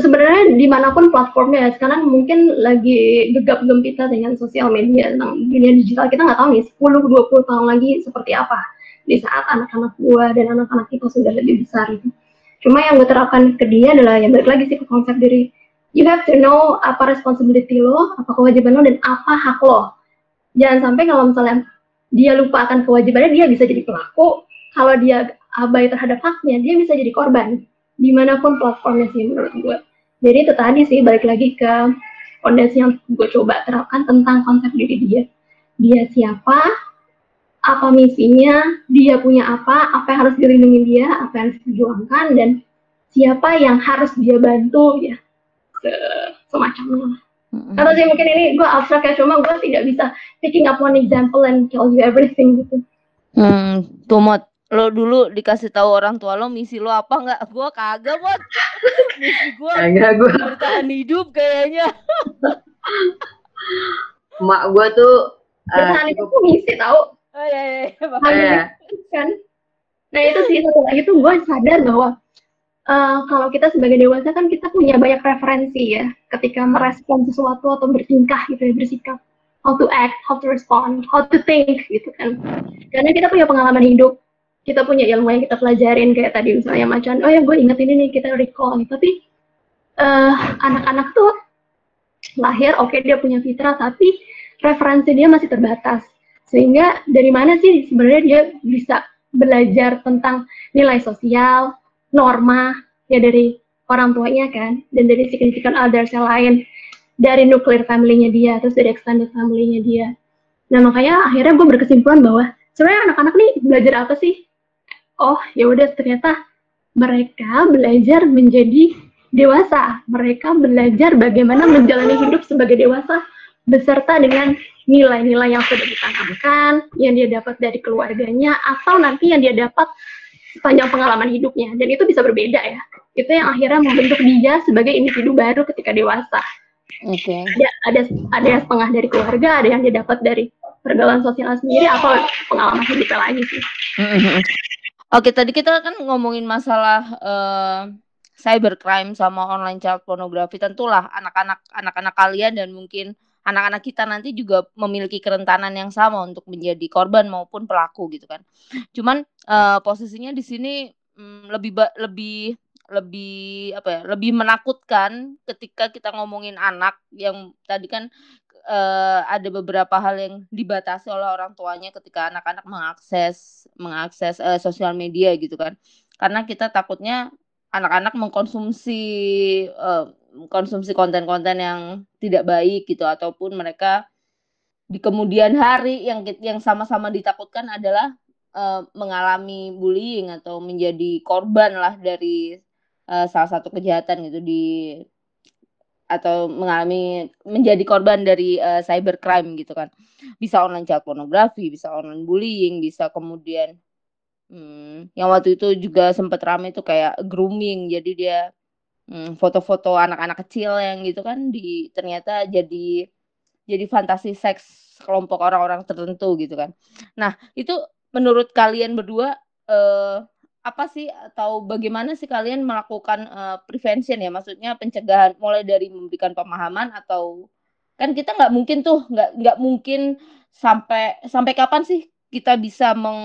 sebenarnya di mana pun platformnya sekarang mungkin lagi gegap gempita dengan sosial media tentang dunia digital kita nggak tahu nih 10-20 tahun lagi seperti apa di saat anak-anak gua dan anak-anak kita sudah lebih besar itu cuma yang gue terapkan ke dia adalah yang balik lagi sih ke konsep diri you have to know apa responsibility lo apa kewajiban lo dan apa hak lo jangan sampai kalau misalnya dia lupa akan kewajibannya dia bisa jadi pelaku kalau dia abai terhadap haknya dia bisa jadi korban di mana pun platformnya sih menurut gue. Jadi itu tadi sih balik lagi ke fondasi yang gue coba terapkan tentang konsep diri dia. Dia siapa, apa misinya, dia punya apa, apa yang harus dilindungi dia, apa yang harus dijuangkan, dan siapa yang harus dia bantu ya, se semacamnya. Mm-hmm. Atau sih mungkin ini gue abstrak ya, cuma gue tidak bisa picking up one example and tell you everything gitu. Hmm, Tumot, lo dulu dikasih tahu orang tua lo misi lo apa nggak? Gue kagak buat misi gue gue bertahan hidup kayaknya. Mak gue tuh uh, bertahan hidup tuh misi tau. Oh iya iya. iya. Kan. Nah itu sih satu lagi tuh gue sadar bahwa uh, kalau kita sebagai dewasa kan kita punya banyak referensi ya ketika merespon sesuatu atau bertingkah gitu ya bersikap how to act, how to respond, how to think gitu kan. Karena kita punya pengalaman hidup, kita punya ilmu yang kita pelajarin kayak tadi misalnya macan, oh ya gue inget ini nih kita recall. Tapi uh, anak-anak tuh lahir, oke okay, dia punya fitrah, tapi referensi dia masih terbatas. Sehingga dari mana sih sebenarnya dia bisa belajar tentang nilai sosial, norma ya dari orang tuanya kan dan dari significant others yang lain dari nuclear family-nya dia terus dari extended family-nya dia. Nah makanya akhirnya gue berkesimpulan bahwa sebenarnya anak-anak nih belajar apa sih? Oh ya udah ternyata mereka belajar menjadi dewasa. Mereka belajar bagaimana menjalani hidup sebagai dewasa beserta dengan nilai-nilai yang sudah ditanamkan, yang dia dapat dari keluarganya, atau nanti yang dia dapat sepanjang pengalaman hidupnya. Dan itu bisa berbeda ya. Itu yang akhirnya membentuk dia sebagai individu baru ketika dewasa. Oke. Okay. ada ada ada yang setengah dari keluarga ada yang dia dapat dari pergaulan sosial sendiri atau pengalaman hidupnya lagi sih. Mm-hmm. oke tadi kita kan ngomongin masalah uh, cybercrime sama online child pornography. Tentulah anak-anak anak-anak kalian dan mungkin anak-anak kita nanti juga memiliki kerentanan yang sama untuk menjadi korban maupun pelaku gitu kan. Cuman uh, posisinya di sini um, lebih lebih lebih apa ya lebih menakutkan ketika kita ngomongin anak yang tadi kan uh, ada beberapa hal yang dibatasi oleh orang tuanya ketika anak-anak mengakses mengakses uh, sosial media gitu kan karena kita takutnya anak-anak mengkonsumsi uh, konsumsi konten-konten yang tidak baik gitu ataupun mereka di kemudian hari yang yang sama-sama ditakutkan adalah uh, mengalami bullying atau menjadi korban lah dari uh, salah satu kejahatan gitu di atau mengalami menjadi korban dari uh, cybercrime gitu kan. Bisa online child pornografi bisa online bullying bisa kemudian hmm, yang waktu itu juga sempat ramai itu kayak grooming. Jadi dia Hmm, foto-foto anak-anak kecil yang gitu kan di ternyata jadi jadi fantasi seks kelompok orang-orang tertentu gitu kan. Nah, itu menurut kalian berdua eh, apa sih atau bagaimana sih kalian melakukan uh, prevention ya maksudnya pencegahan mulai dari memberikan pemahaman atau kan kita nggak mungkin tuh nggak nggak mungkin sampai sampai kapan sih kita bisa meng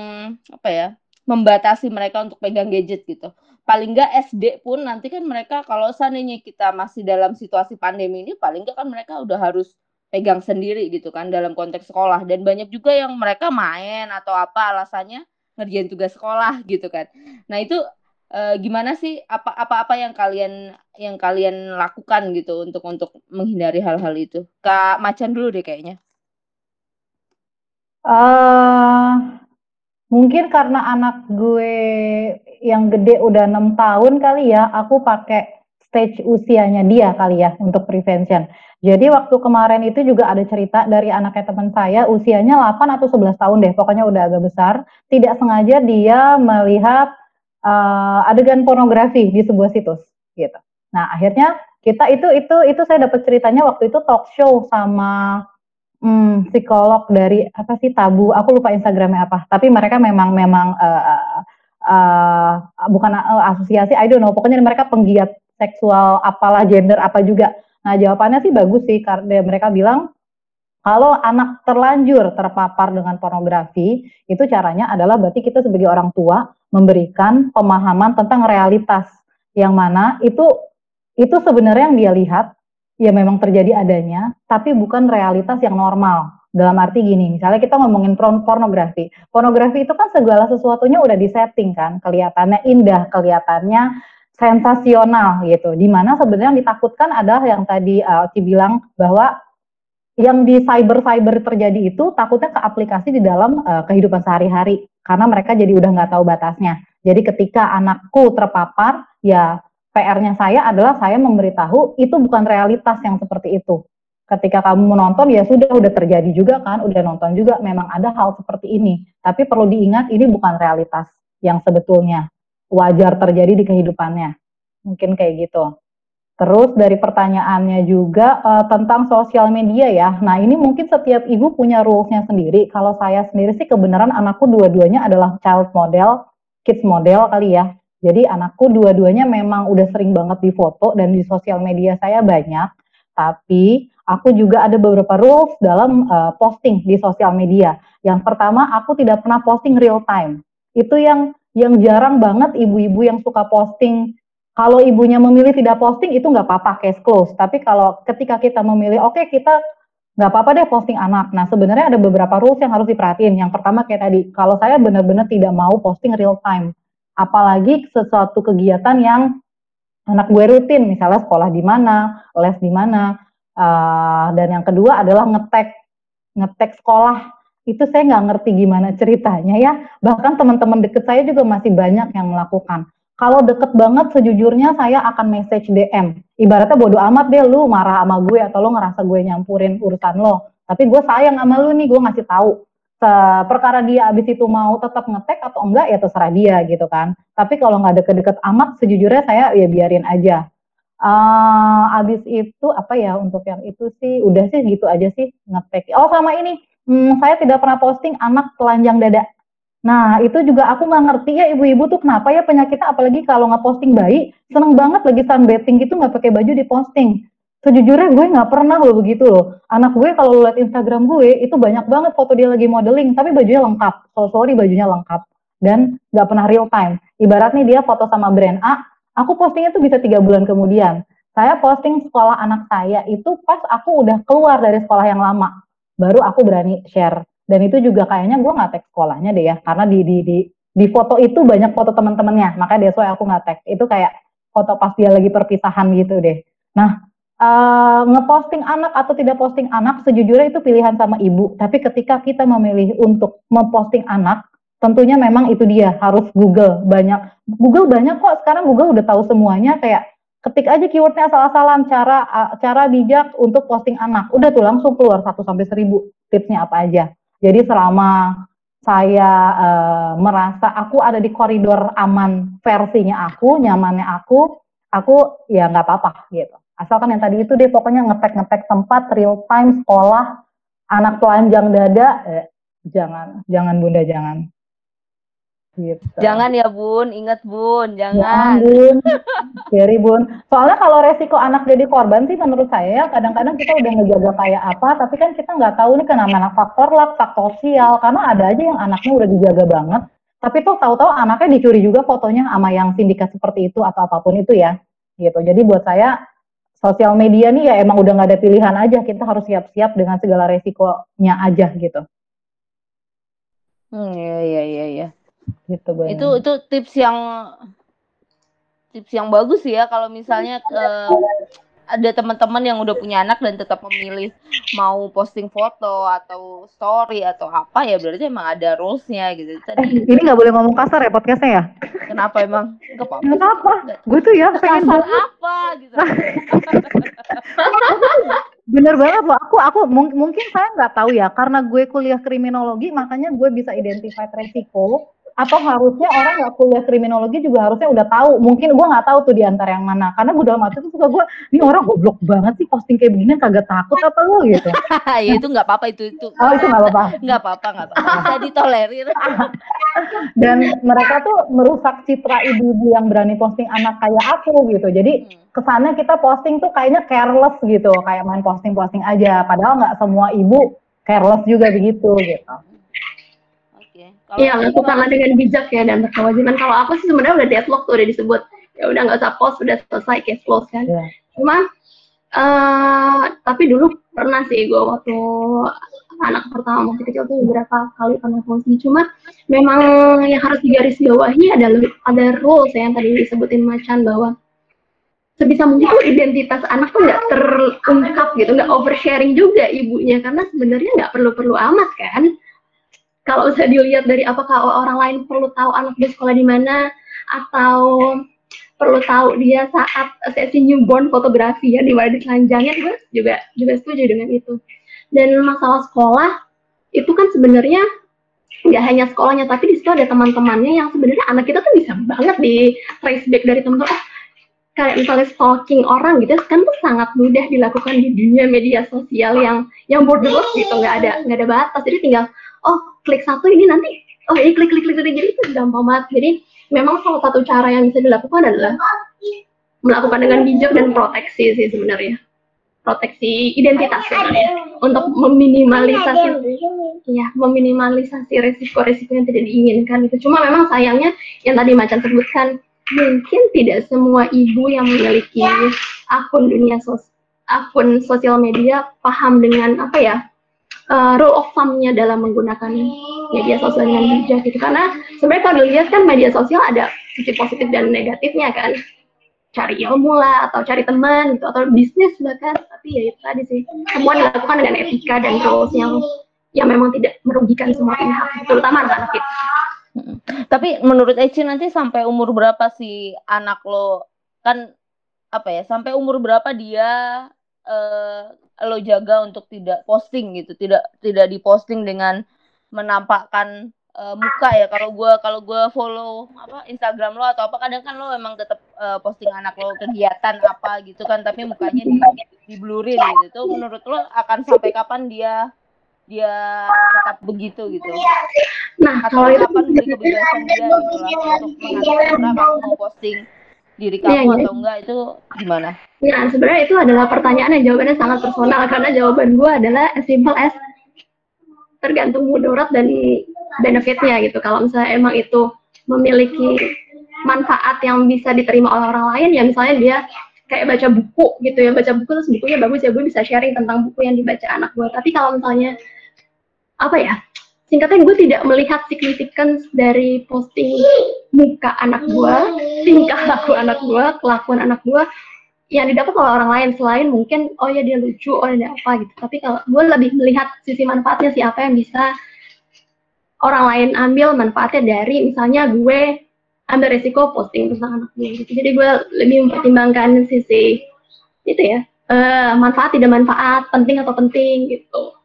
apa ya membatasi mereka untuk pegang gadget gitu paling nggak SD pun nanti kan mereka kalau seandainya kita masih dalam situasi pandemi ini paling nggak kan mereka udah harus pegang sendiri gitu kan dalam konteks sekolah. Dan banyak juga yang mereka main atau apa alasannya ngerjain tugas sekolah gitu kan. Nah itu e, gimana sih? Apa apa apa yang kalian yang kalian lakukan gitu untuk untuk menghindari hal-hal itu? Kak macan dulu deh kayaknya. Uh, Mungkin karena anak gue yang gede udah enam tahun kali ya, aku pakai stage usianya dia kali ya untuk prevention. Jadi waktu kemarin itu juga ada cerita dari anaknya teman saya usianya 8 atau 11 tahun deh, pokoknya udah agak besar. Tidak sengaja dia melihat uh, adegan pornografi di sebuah situs gitu. Nah, akhirnya kita itu itu itu saya dapat ceritanya waktu itu talk show sama Hmm, psikolog dari apa sih Tabu, aku lupa Instagramnya apa, tapi mereka memang memang uh, uh, bukan uh, asosiasi, I don't know, pokoknya mereka penggiat seksual apalah gender apa juga. Nah jawabannya sih bagus sih karena mereka bilang kalau anak terlanjur terpapar dengan pornografi, itu caranya adalah berarti kita sebagai orang tua memberikan pemahaman tentang realitas. Yang mana itu itu sebenarnya yang dia lihat ya memang terjadi adanya, tapi bukan realitas yang normal. Dalam arti gini, misalnya kita ngomongin pornografi. Pornografi itu kan segala sesuatunya udah disetting kan, kelihatannya indah, kelihatannya sensasional gitu. Di mana sebenarnya yang ditakutkan adalah yang tadi uh, Oci bilang bahwa yang di cyber-cyber terjadi itu takutnya ke aplikasi di dalam uh, kehidupan sehari-hari karena mereka jadi udah nggak tahu batasnya. Jadi ketika anakku terpapar, ya PR-nya saya adalah saya memberitahu itu bukan realitas yang seperti itu. ketika kamu menonton ya sudah udah terjadi juga kan, udah nonton juga memang ada hal seperti ini. Tapi perlu diingat ini bukan realitas yang sebetulnya wajar terjadi di kehidupannya. Mungkin kayak gitu. Terus dari pertanyaannya juga uh, tentang sosial media ya. Nah ini mungkin setiap ibu punya rulesnya sendiri. Kalau saya sendiri sih kebenaran anakku dua-duanya adalah child model, kids model kali ya. Jadi anakku dua-duanya memang udah sering banget difoto dan di sosial media saya banyak. Tapi aku juga ada beberapa rules dalam uh, posting di sosial media. Yang pertama, aku tidak pernah posting real time. Itu yang yang jarang banget ibu-ibu yang suka posting. Kalau ibunya memilih tidak posting itu nggak apa-apa case close. Tapi kalau ketika kita memilih, oke okay, kita nggak apa-apa deh posting anak. Nah sebenarnya ada beberapa rules yang harus diperhatiin. Yang pertama kayak tadi, kalau saya benar-benar tidak mau posting real time, apalagi sesuatu kegiatan yang anak gue rutin, misalnya sekolah di mana, les di mana, Uh, dan yang kedua adalah ngetek ngetek sekolah. Itu saya nggak ngerti gimana ceritanya ya. Bahkan teman-teman deket saya juga masih banyak yang melakukan. Kalau deket banget sejujurnya saya akan message DM ibaratnya bodoh amat deh lu marah sama gue atau lo ngerasa gue nyampurin urusan lo. Tapi gue sayang sama lu nih gue ngasih tahu perkara dia abis itu mau tetap ngetek atau enggak ya terserah dia gitu kan tapi kalau nggak deket-deket amat sejujurnya saya ya biarin aja Uh, abis itu apa ya untuk yang itu sih udah sih gitu aja sih ngetek. Oh sama ini, hmm, saya tidak pernah posting anak telanjang dada. Nah itu juga aku nggak ngerti ya ibu-ibu tuh kenapa ya penyakitnya apalagi kalau nggak posting bayi seneng banget lagi sunbathing gitu nggak pakai baju diposting. Sejujurnya gue nggak pernah loh begitu loh. Anak gue kalau lihat Instagram gue itu banyak banget foto dia lagi modeling tapi bajunya lengkap. So sorry bajunya lengkap dan nggak pernah real time. Ibarat nih dia foto sama brand A, Aku postingnya tuh bisa tiga bulan kemudian. Saya posting sekolah anak saya itu pas aku udah keluar dari sekolah yang lama, baru aku berani share. Dan itu juga kayaknya gue nggak tag sekolahnya deh ya, karena di di di di foto itu banyak foto teman-temannya, makanya that's why aku nggak tag. Itu kayak foto pas dia lagi perpisahan gitu deh. Nah, uh, ngeposting anak atau tidak posting anak sejujurnya itu pilihan sama ibu. Tapi ketika kita memilih untuk memposting anak, tentunya memang itu dia harus Google banyak. Google banyak kok sekarang Google udah tahu semuanya kayak ketik aja keywordnya asal-asalan cara cara bijak untuk posting anak. Udah tuh langsung keluar 1 sampai 1000 tipsnya apa aja. Jadi selama saya uh, merasa aku ada di koridor aman versinya aku nyamannya aku aku ya nggak apa-apa gitu asalkan yang tadi itu deh pokoknya ngetek-ngetek tempat real time sekolah anak telanjang dada eh, jangan jangan bunda jangan Gitu. Jangan ya bun, ingat bun, jangan. Jangan bun, Jadi bun. Soalnya kalau resiko anak jadi korban sih menurut saya kadang-kadang kita udah ngejaga kayak apa, tapi kan kita nggak tahu nih kenapa faktor lah, faktor sosial. Karena ada aja yang anaknya udah dijaga banget, tapi tuh tahu-tahu anaknya dicuri juga fotonya sama yang sindikat seperti itu atau apa pun itu ya. Gitu. Jadi buat saya sosial media nih ya emang udah nggak ada pilihan aja, kita harus siap-siap dengan segala resikonya aja gitu. Hmm, iya iya iya. iya gitu. Itu itu tips yang tips yang bagus ya kalau misalnya uh, ada teman-teman yang udah punya anak dan tetap memilih mau posting foto atau story atau apa ya berarti emang ada rulesnya gitu. Tadi, eh, ini nggak boleh ngomong kasar ya podcastnya ya? Kenapa emang? Gak apa-apa. Kenapa? Gue tuh ya pengen banget. apa gitu. Bener banget loh. Aku aku mungkin saya nggak tahu ya karena gue kuliah kriminologi makanya gue bisa identify resiko atau harusnya orang nggak kuliah kriminologi juga harusnya udah tahu. Mungkin gue nggak tahu tuh di antara yang mana. Karena gue dalam hati tuh suka gue ini orang goblok banget sih posting kayak begini kagak takut apa lo gitu. Ya itu nggak apa-apa itu itu. Oh itu nggak apa-apa. Nggak apa-apa nggak apa-apa. Bisa ditolerir. Dan mereka tuh merusak citra ibu-ibu yang berani posting anak kayak aku gitu. Jadi hmm. kesannya kita posting tuh kayaknya careless gitu. Kayak main posting-posting aja. Padahal nggak semua ibu careless juga begitu gitu Iya, lakukanlah dengan bijak ya dan berkewajiban. Kalau aku sih sebenarnya udah deadlock tuh udah disebut. Ya udah nggak usah post, udah selesai case close kan. Yeah. Cuma uh, tapi dulu pernah sih gue waktu anak pertama masih kecil tuh beberapa kali pernah posting. Cuma memang yang harus digarisbawahi adalah ada rules ya, yang tadi disebutin Macan bahwa sebisa mungkin tuh identitas anak tuh nggak terungkap gitu, nggak oversharing juga ibunya karena sebenarnya nggak perlu-perlu amat kan kalau bisa dilihat dari apakah orang lain perlu tahu anak di sekolah di mana atau perlu tahu dia saat sesi newborn fotografi ya di mana ditelanjangin gue juga juga setuju dengan itu. Dan masalah sekolah itu kan sebenarnya nggak hanya sekolahnya tapi di situ ada teman-temannya yang sebenarnya anak kita tuh bisa banget di trace back dari teman-teman. Oh kayak misalnya stalking orang gitu kan tuh sangat mudah dilakukan di dunia media sosial yang yang borderless gitu nggak ada nggak ada batas. Jadi tinggal oh klik satu ini nanti oh ini klik klik klik, klik. jadi itu gampang banget. Jadi memang salah satu cara yang bisa dilakukan adalah melakukan dengan bijak dan proteksi sih sebenarnya. Proteksi identitas sebenarnya. Untuk meminimalisasi ya meminimalisasi resiko-resiko yang tidak diinginkan itu cuma memang sayangnya yang tadi macan sebutkan mungkin tidak semua ibu yang memiliki akun dunia sos akun sosial media paham dengan apa ya uh, rule of thumb-nya dalam menggunakan media sosial dengan bijak gitu. Karena sebenarnya kalau dilihat kan media sosial ada sisi positif dan negatifnya kan. Cari ilmu lah atau cari teman gitu atau bisnis bahkan. Tapi ya itu tadi sih. Semua dilakukan dengan etika dan rules yang yang memang tidak merugikan semua pihak terutama anak-anak kita. Tapi menurut Eci nanti sampai umur berapa sih anak lo? Kan apa ya sampai umur berapa dia uh, lo jaga untuk tidak posting gitu tidak tidak diposting dengan menampakkan uh, muka ya. Kalau gue kalau gue follow apa Instagram lo atau apa kadang kan lo emang tetap uh, posting anak lo kegiatan apa gitu kan tapi mukanya di di blurin gitu. Tuh menurut lo akan sampai kapan dia dia tetap begitu gitu? Nah atau kalau kapan beri kebebasan dia gitu lah untuk mengatur berapa mau posting diri kamu ya, atau enggak itu gimana? Ya sebenarnya itu adalah pertanyaan yang jawabannya sangat personal karena jawaban gue adalah as simple as tergantung mudarat dan benefitnya gitu. Kalau misalnya emang itu memiliki manfaat yang bisa diterima oleh orang lain ya misalnya dia kayak baca buku gitu ya baca buku terus bukunya bagus ya gue bisa sharing tentang buku yang dibaca anak gue tapi kalau misalnya apa ya singkatnya gue tidak melihat significance dari posting muka anak gue, tingkah laku anak gue, kelakuan anak gue yang didapat oleh orang lain selain mungkin oh ya dia lucu, oh dia apa gitu. Tapi kalau gue lebih melihat sisi manfaatnya siapa yang bisa orang lain ambil manfaatnya dari misalnya gue ambil resiko posting tentang anak gue gitu. Jadi gue lebih mempertimbangkan sisi itu ya uh, manfaat tidak manfaat, penting atau penting gitu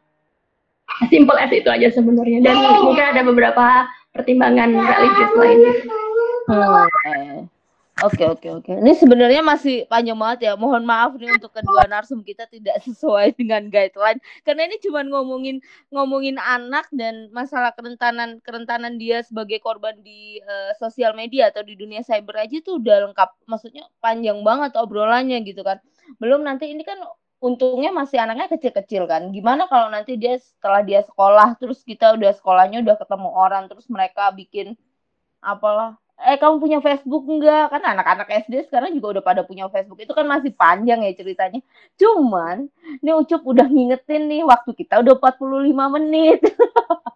simple as itu aja sebenarnya dan mungkin ada beberapa pertimbangan religius lainnya. Hmm. Oke oke oke. Ini sebenarnya masih panjang banget ya. Mohon maaf nih untuk kedua narsum kita tidak sesuai dengan guideline karena ini cuma ngomongin ngomongin anak dan masalah kerentanan kerentanan dia sebagai korban di uh, sosial media atau di dunia cyber aja tuh udah lengkap. Maksudnya panjang banget obrolannya gitu kan. Belum nanti ini kan untungnya masih anaknya kecil-kecil kan. Gimana kalau nanti dia setelah dia sekolah terus kita udah sekolahnya udah ketemu orang terus mereka bikin apalah eh kamu punya Facebook enggak? Kan anak-anak SD sekarang juga udah pada punya Facebook. Itu kan masih panjang ya ceritanya. Cuman ini Ucup udah ngingetin nih waktu kita udah 45 menit.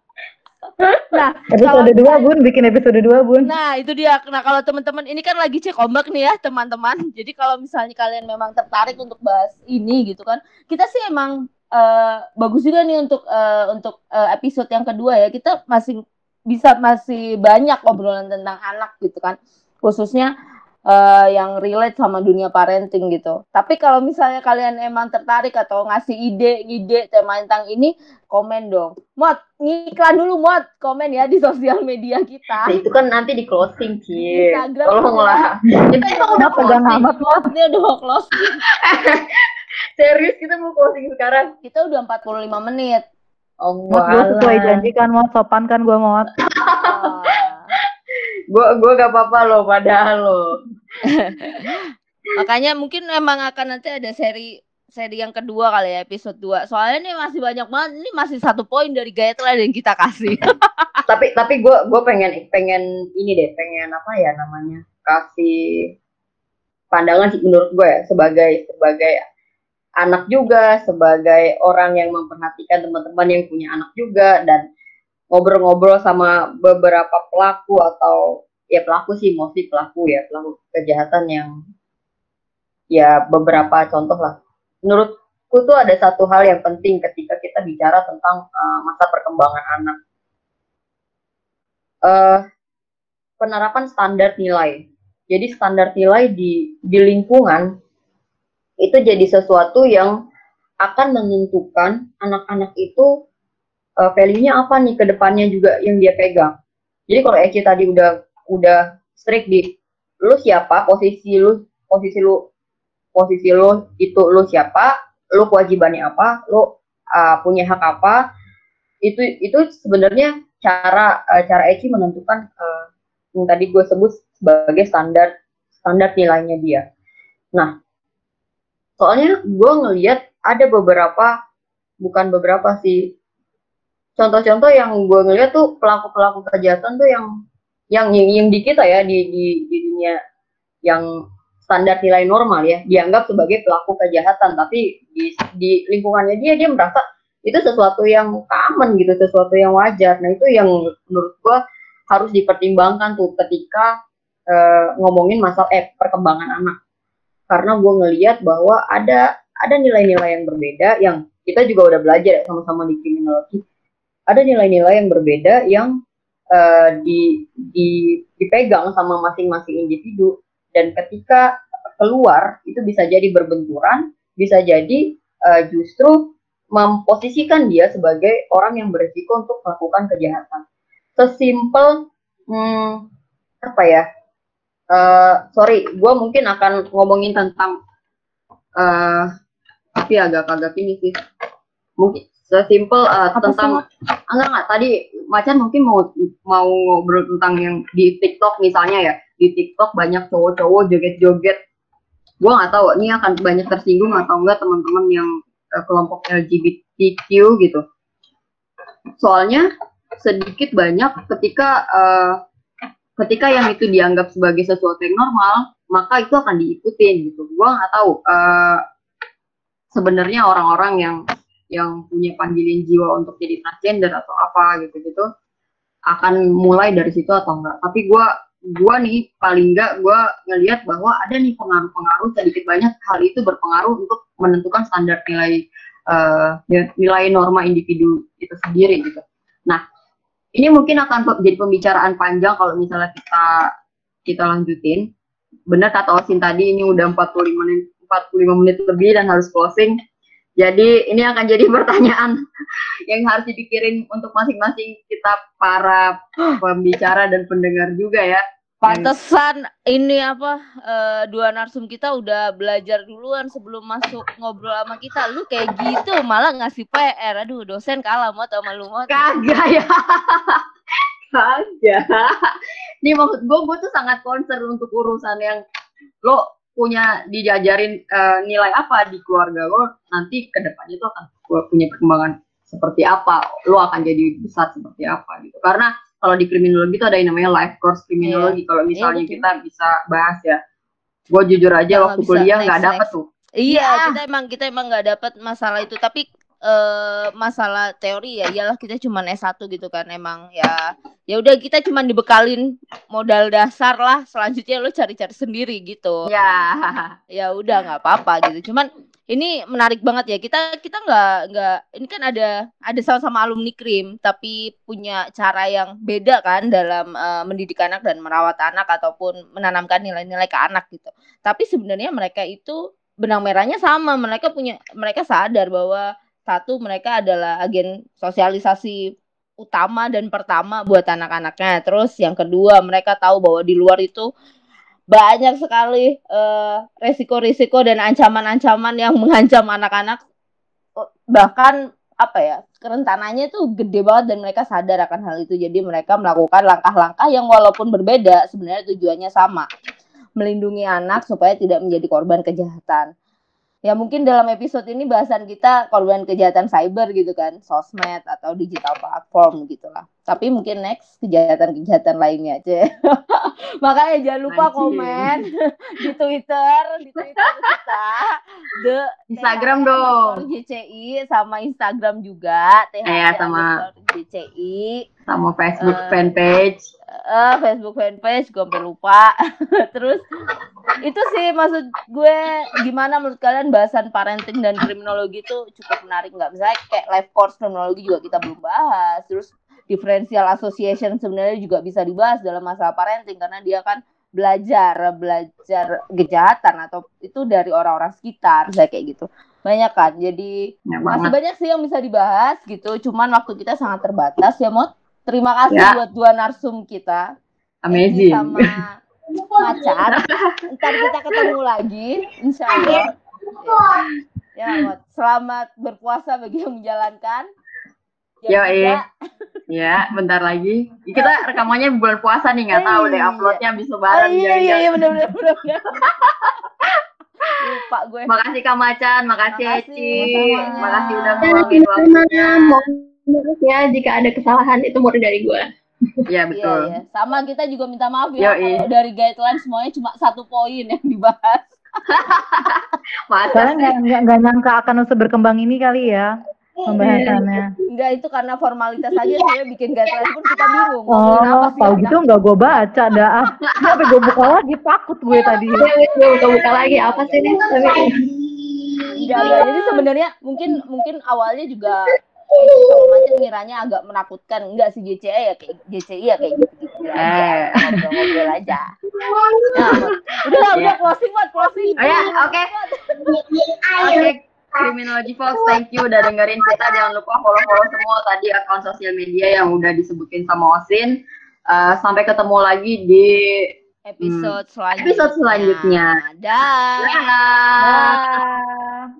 Nah, episode dua bun, bikin episode dua bun. Nah itu dia. Nah kalau teman-teman ini kan lagi cek ombak nih ya teman-teman. Jadi kalau misalnya kalian memang tertarik untuk bahas ini gitu kan, kita sih emang uh, bagus juga nih untuk uh, untuk uh, episode yang kedua ya. Kita masih bisa masih banyak obrolan tentang anak gitu kan, khususnya uh, yang relate sama dunia parenting gitu. Tapi kalau misalnya kalian emang tertarik atau ngasih ide-ide tema tentang ini, komen dong. Mod, ngiklan dulu mod, komen ya di sosial media kita. Nah, itu kan nanti di closing, Ci. Tolonglah. Kita emang udah pegang amat mod. Ini udah mau closing. Serius kita mau closing sekarang? Kita udah 45 menit. Oh, Mod, gue sesuai janji kan, Mod. Sopan kan gue, Mod. gue gue gak apa-apa loh padahal lo makanya mungkin emang akan nanti ada seri seri yang kedua kali ya episode 2 soalnya ini masih banyak banget ini masih satu poin dari guideline yang kita kasih. Tapi tapi gue gue pengen pengen ini deh pengen apa ya namanya kasih pandangan sih menurut gue ya sebagai sebagai anak juga sebagai orang yang memperhatikan teman-teman yang punya anak juga dan ngobrol-ngobrol sama beberapa pelaku atau ya pelaku sih mostly pelaku ya pelaku kejahatan yang ya beberapa contoh lah. Menurutku tuh ada satu hal yang penting ketika kita bicara tentang uh, masa perkembangan anak. Uh, penerapan standar nilai. Jadi standar nilai di di lingkungan itu jadi sesuatu yang akan menentukan anak-anak itu uh, value-nya apa nih ke depannya juga yang dia pegang. Jadi kalau Eci tadi udah udah strict di lu siapa, posisi lu posisi lu posisi lu itu lu siapa, lu kewajibannya apa, lu uh, punya hak apa. Itu itu sebenarnya cara uh, cara Eci menentukan uh, yang tadi gue sebut sebagai standar standar nilainya dia. Nah, soalnya gue ngelihat ada beberapa bukan beberapa sih contoh-contoh yang gue ngeliat tuh pelaku-pelaku kejahatan tuh yang yang yang, yang di kita ya di, di di dunia yang standar nilai normal ya dianggap sebagai pelaku kejahatan. Tapi di di lingkungannya dia dia merasa itu sesuatu yang common gitu sesuatu yang wajar. Nah itu yang menurut gue harus dipertimbangkan tuh ketika uh, ngomongin masalah eh perkembangan anak. Karena gue ngeliat bahwa ada ada nilai-nilai yang berbeda yang kita juga udah belajar ya sama-sama di kriminologi ada nilai-nilai yang berbeda yang uh, di, di dipegang sama masing-masing individu. Dan ketika keluar itu bisa jadi berbenturan bisa jadi uh, justru memposisikan dia sebagai orang yang berisiko untuk melakukan kejahatan. Sesimpel hmm, apa ya uh, sorry gue mungkin akan ngomongin tentang uh, tapi agak-agak ini sih. Mungkin sesimpel uh, tentang enggak enggak. Tadi macan mungkin mau mau ngobrol tentang yang di TikTok misalnya ya. Di TikTok banyak cowok-cowok joget-joget. Gue nggak tahu ini akan banyak tersinggung atau enggak teman-teman yang uh, kelompok LGBTQ gitu. Soalnya sedikit banyak ketika uh, ketika yang itu dianggap sebagai sesuatu yang normal maka itu akan diikutin gitu. Gue nggak tahu uh, sebenarnya orang-orang yang yang punya panggilan jiwa untuk jadi transgender atau apa gitu-gitu akan mulai dari situ atau enggak. Tapi gue gue nih paling enggak gue ngelihat bahwa ada nih pengaruh-pengaruh sedikit banyak hal itu berpengaruh untuk menentukan standar nilai uh, nilai norma individu itu sendiri gitu. Nah ini mungkin akan jadi pembicaraan panjang kalau misalnya kita kita lanjutin. Benar kata Osin tadi ini udah 45 menit 45 menit lebih dan harus closing. Jadi ini akan jadi pertanyaan yang harus dipikirin untuk masing-masing kita para pembicara dan pendengar juga ya. Pantesan ini apa uh, dua narsum kita udah belajar duluan sebelum masuk ngobrol sama kita. Lu kayak gitu malah ngasih PR. Aduh, dosen kalah mau sama lu mau. Kagak ya. Kagak. Ini maksud gue, gue tuh sangat concern untuk urusan yang lo punya dijajarin uh, nilai apa di keluarga lo nanti ke depannya itu akan punya perkembangan seperti apa lo akan jadi besar seperti apa gitu. Karena kalau di kriminologi itu ada yang namanya life course kriminologi. Yeah. kalau iya, misalnya yeah, kita bisa bahas ya gue jujur aja nah, waktu kuliah nggak dapet tuh. Iya yeah. kita emang kita emang nggak dapet masalah itu. Tapi uh, masalah teori ya iyalah kita cuma S1 gitu kan emang ya ya udah kita cuma dibekalin modal dasar lah selanjutnya lo cari-cari sendiri gitu. Ya. Ya udah nggak apa-apa gitu. Cuman ini menarik banget ya kita kita nggak nggak ini kan ada ada sama-sama alumni krim tapi punya cara yang beda kan dalam uh, mendidik anak dan merawat anak ataupun menanamkan nilai-nilai ke anak gitu. Tapi sebenarnya mereka itu benang merahnya sama mereka punya mereka sadar bahwa satu mereka adalah agen sosialisasi utama dan pertama buat anak-anaknya. Terus yang kedua mereka tahu bahwa di luar itu banyak sekali uh, resiko-risiko dan ancaman-ancaman yang mengancam anak-anak. Bahkan apa ya kerentanannya itu gede banget dan mereka sadar akan hal itu. Jadi mereka melakukan langkah-langkah yang walaupun berbeda sebenarnya tujuannya sama melindungi anak supaya tidak menjadi korban kejahatan ya mungkin dalam episode ini bahasan kita korban kejahatan cyber gitu kan, sosmed atau digital platform gitulah. Tapi mungkin next kejahatan-kejahatan lainnya aja. Makanya jangan lupa Anjir. komen di Twitter, di Twitter kita, the Instagram dong. JCI sama Instagram juga, THR ya, sama JCI sama Facebook uh, fanpage. Uh, Facebook fanpage gue sampai lupa. Terus itu sih maksud gue gimana menurut kalian bahasan parenting dan kriminologi itu cukup menarik nggak? Misalnya kayak life course kriminologi juga kita belum bahas. Terus differential association sebenarnya juga bisa dibahas dalam masalah parenting karena dia kan belajar belajar kejahatan atau itu dari orang-orang sekitar saya kayak gitu. Banyak kan? Jadi Ya, masih banget. banyak sih yang bisa dibahas gitu cuman waktu kita sangat terbatas ya Mot. Terima kasih Ya. buat dua narsum kita. Amazing. Egi sama Macan. Ntar kita ketemu lagi insya Allah. Ya Mot. Selamat berpuasa bagi yang menjalankan Yoi. tidak, Ya, bentar lagi. Kita rekamannya bulan puasa nih, nggak tahu deh Iya. uploadnya bisa Oh, bareng. iya jangan- iya iya benar benar benar. Lupa gue. Makasih Kak Macan, makasih Makasih, Eci, sama-sama. makasih udah meluangin waktunya. mohon maaf ya jika ada kesalahan itu murni dari gue. Iya Iya betul. iya. Sama kita juga minta maaf ya kalau dari guideline semuanya cuma satu poin yang dibahas. Masa nggak nyangka akan seberkembang ini kali ya pembahasannya. Enggak itu karena formalitas aja sebenarnya bikin guideline pun kita bingung. Ngomongin apa Oh, sih tahu ya? gitu nggak gue baca dah. Ah, Sampai gue buka lagi takut gue tadi. Gue buka-buka lagi apa sih ini? Tapi Iya, iya. Jadi sebenarnya mungkin mungkin awalnya juga Eci sama Macan ngiranya agak menakutkan. Enggak sih GCI ya kayak GCI ya kayak gitu-gitu Eh. aja. Ngobrol-ngobrol aja. Nah, udah lah, udah Iya. closing buat closing. Oh ya, oke. Oke, Criminology Fox, thank you udah dengerin kita. Jangan lupa follow-follow semua tadi akun sosial media yang udah disebutin sama Osin. Uh, sampai ketemu lagi di episode hmm, selanjutnya. Episode selanjutnya. Dah. Da. Da. Da.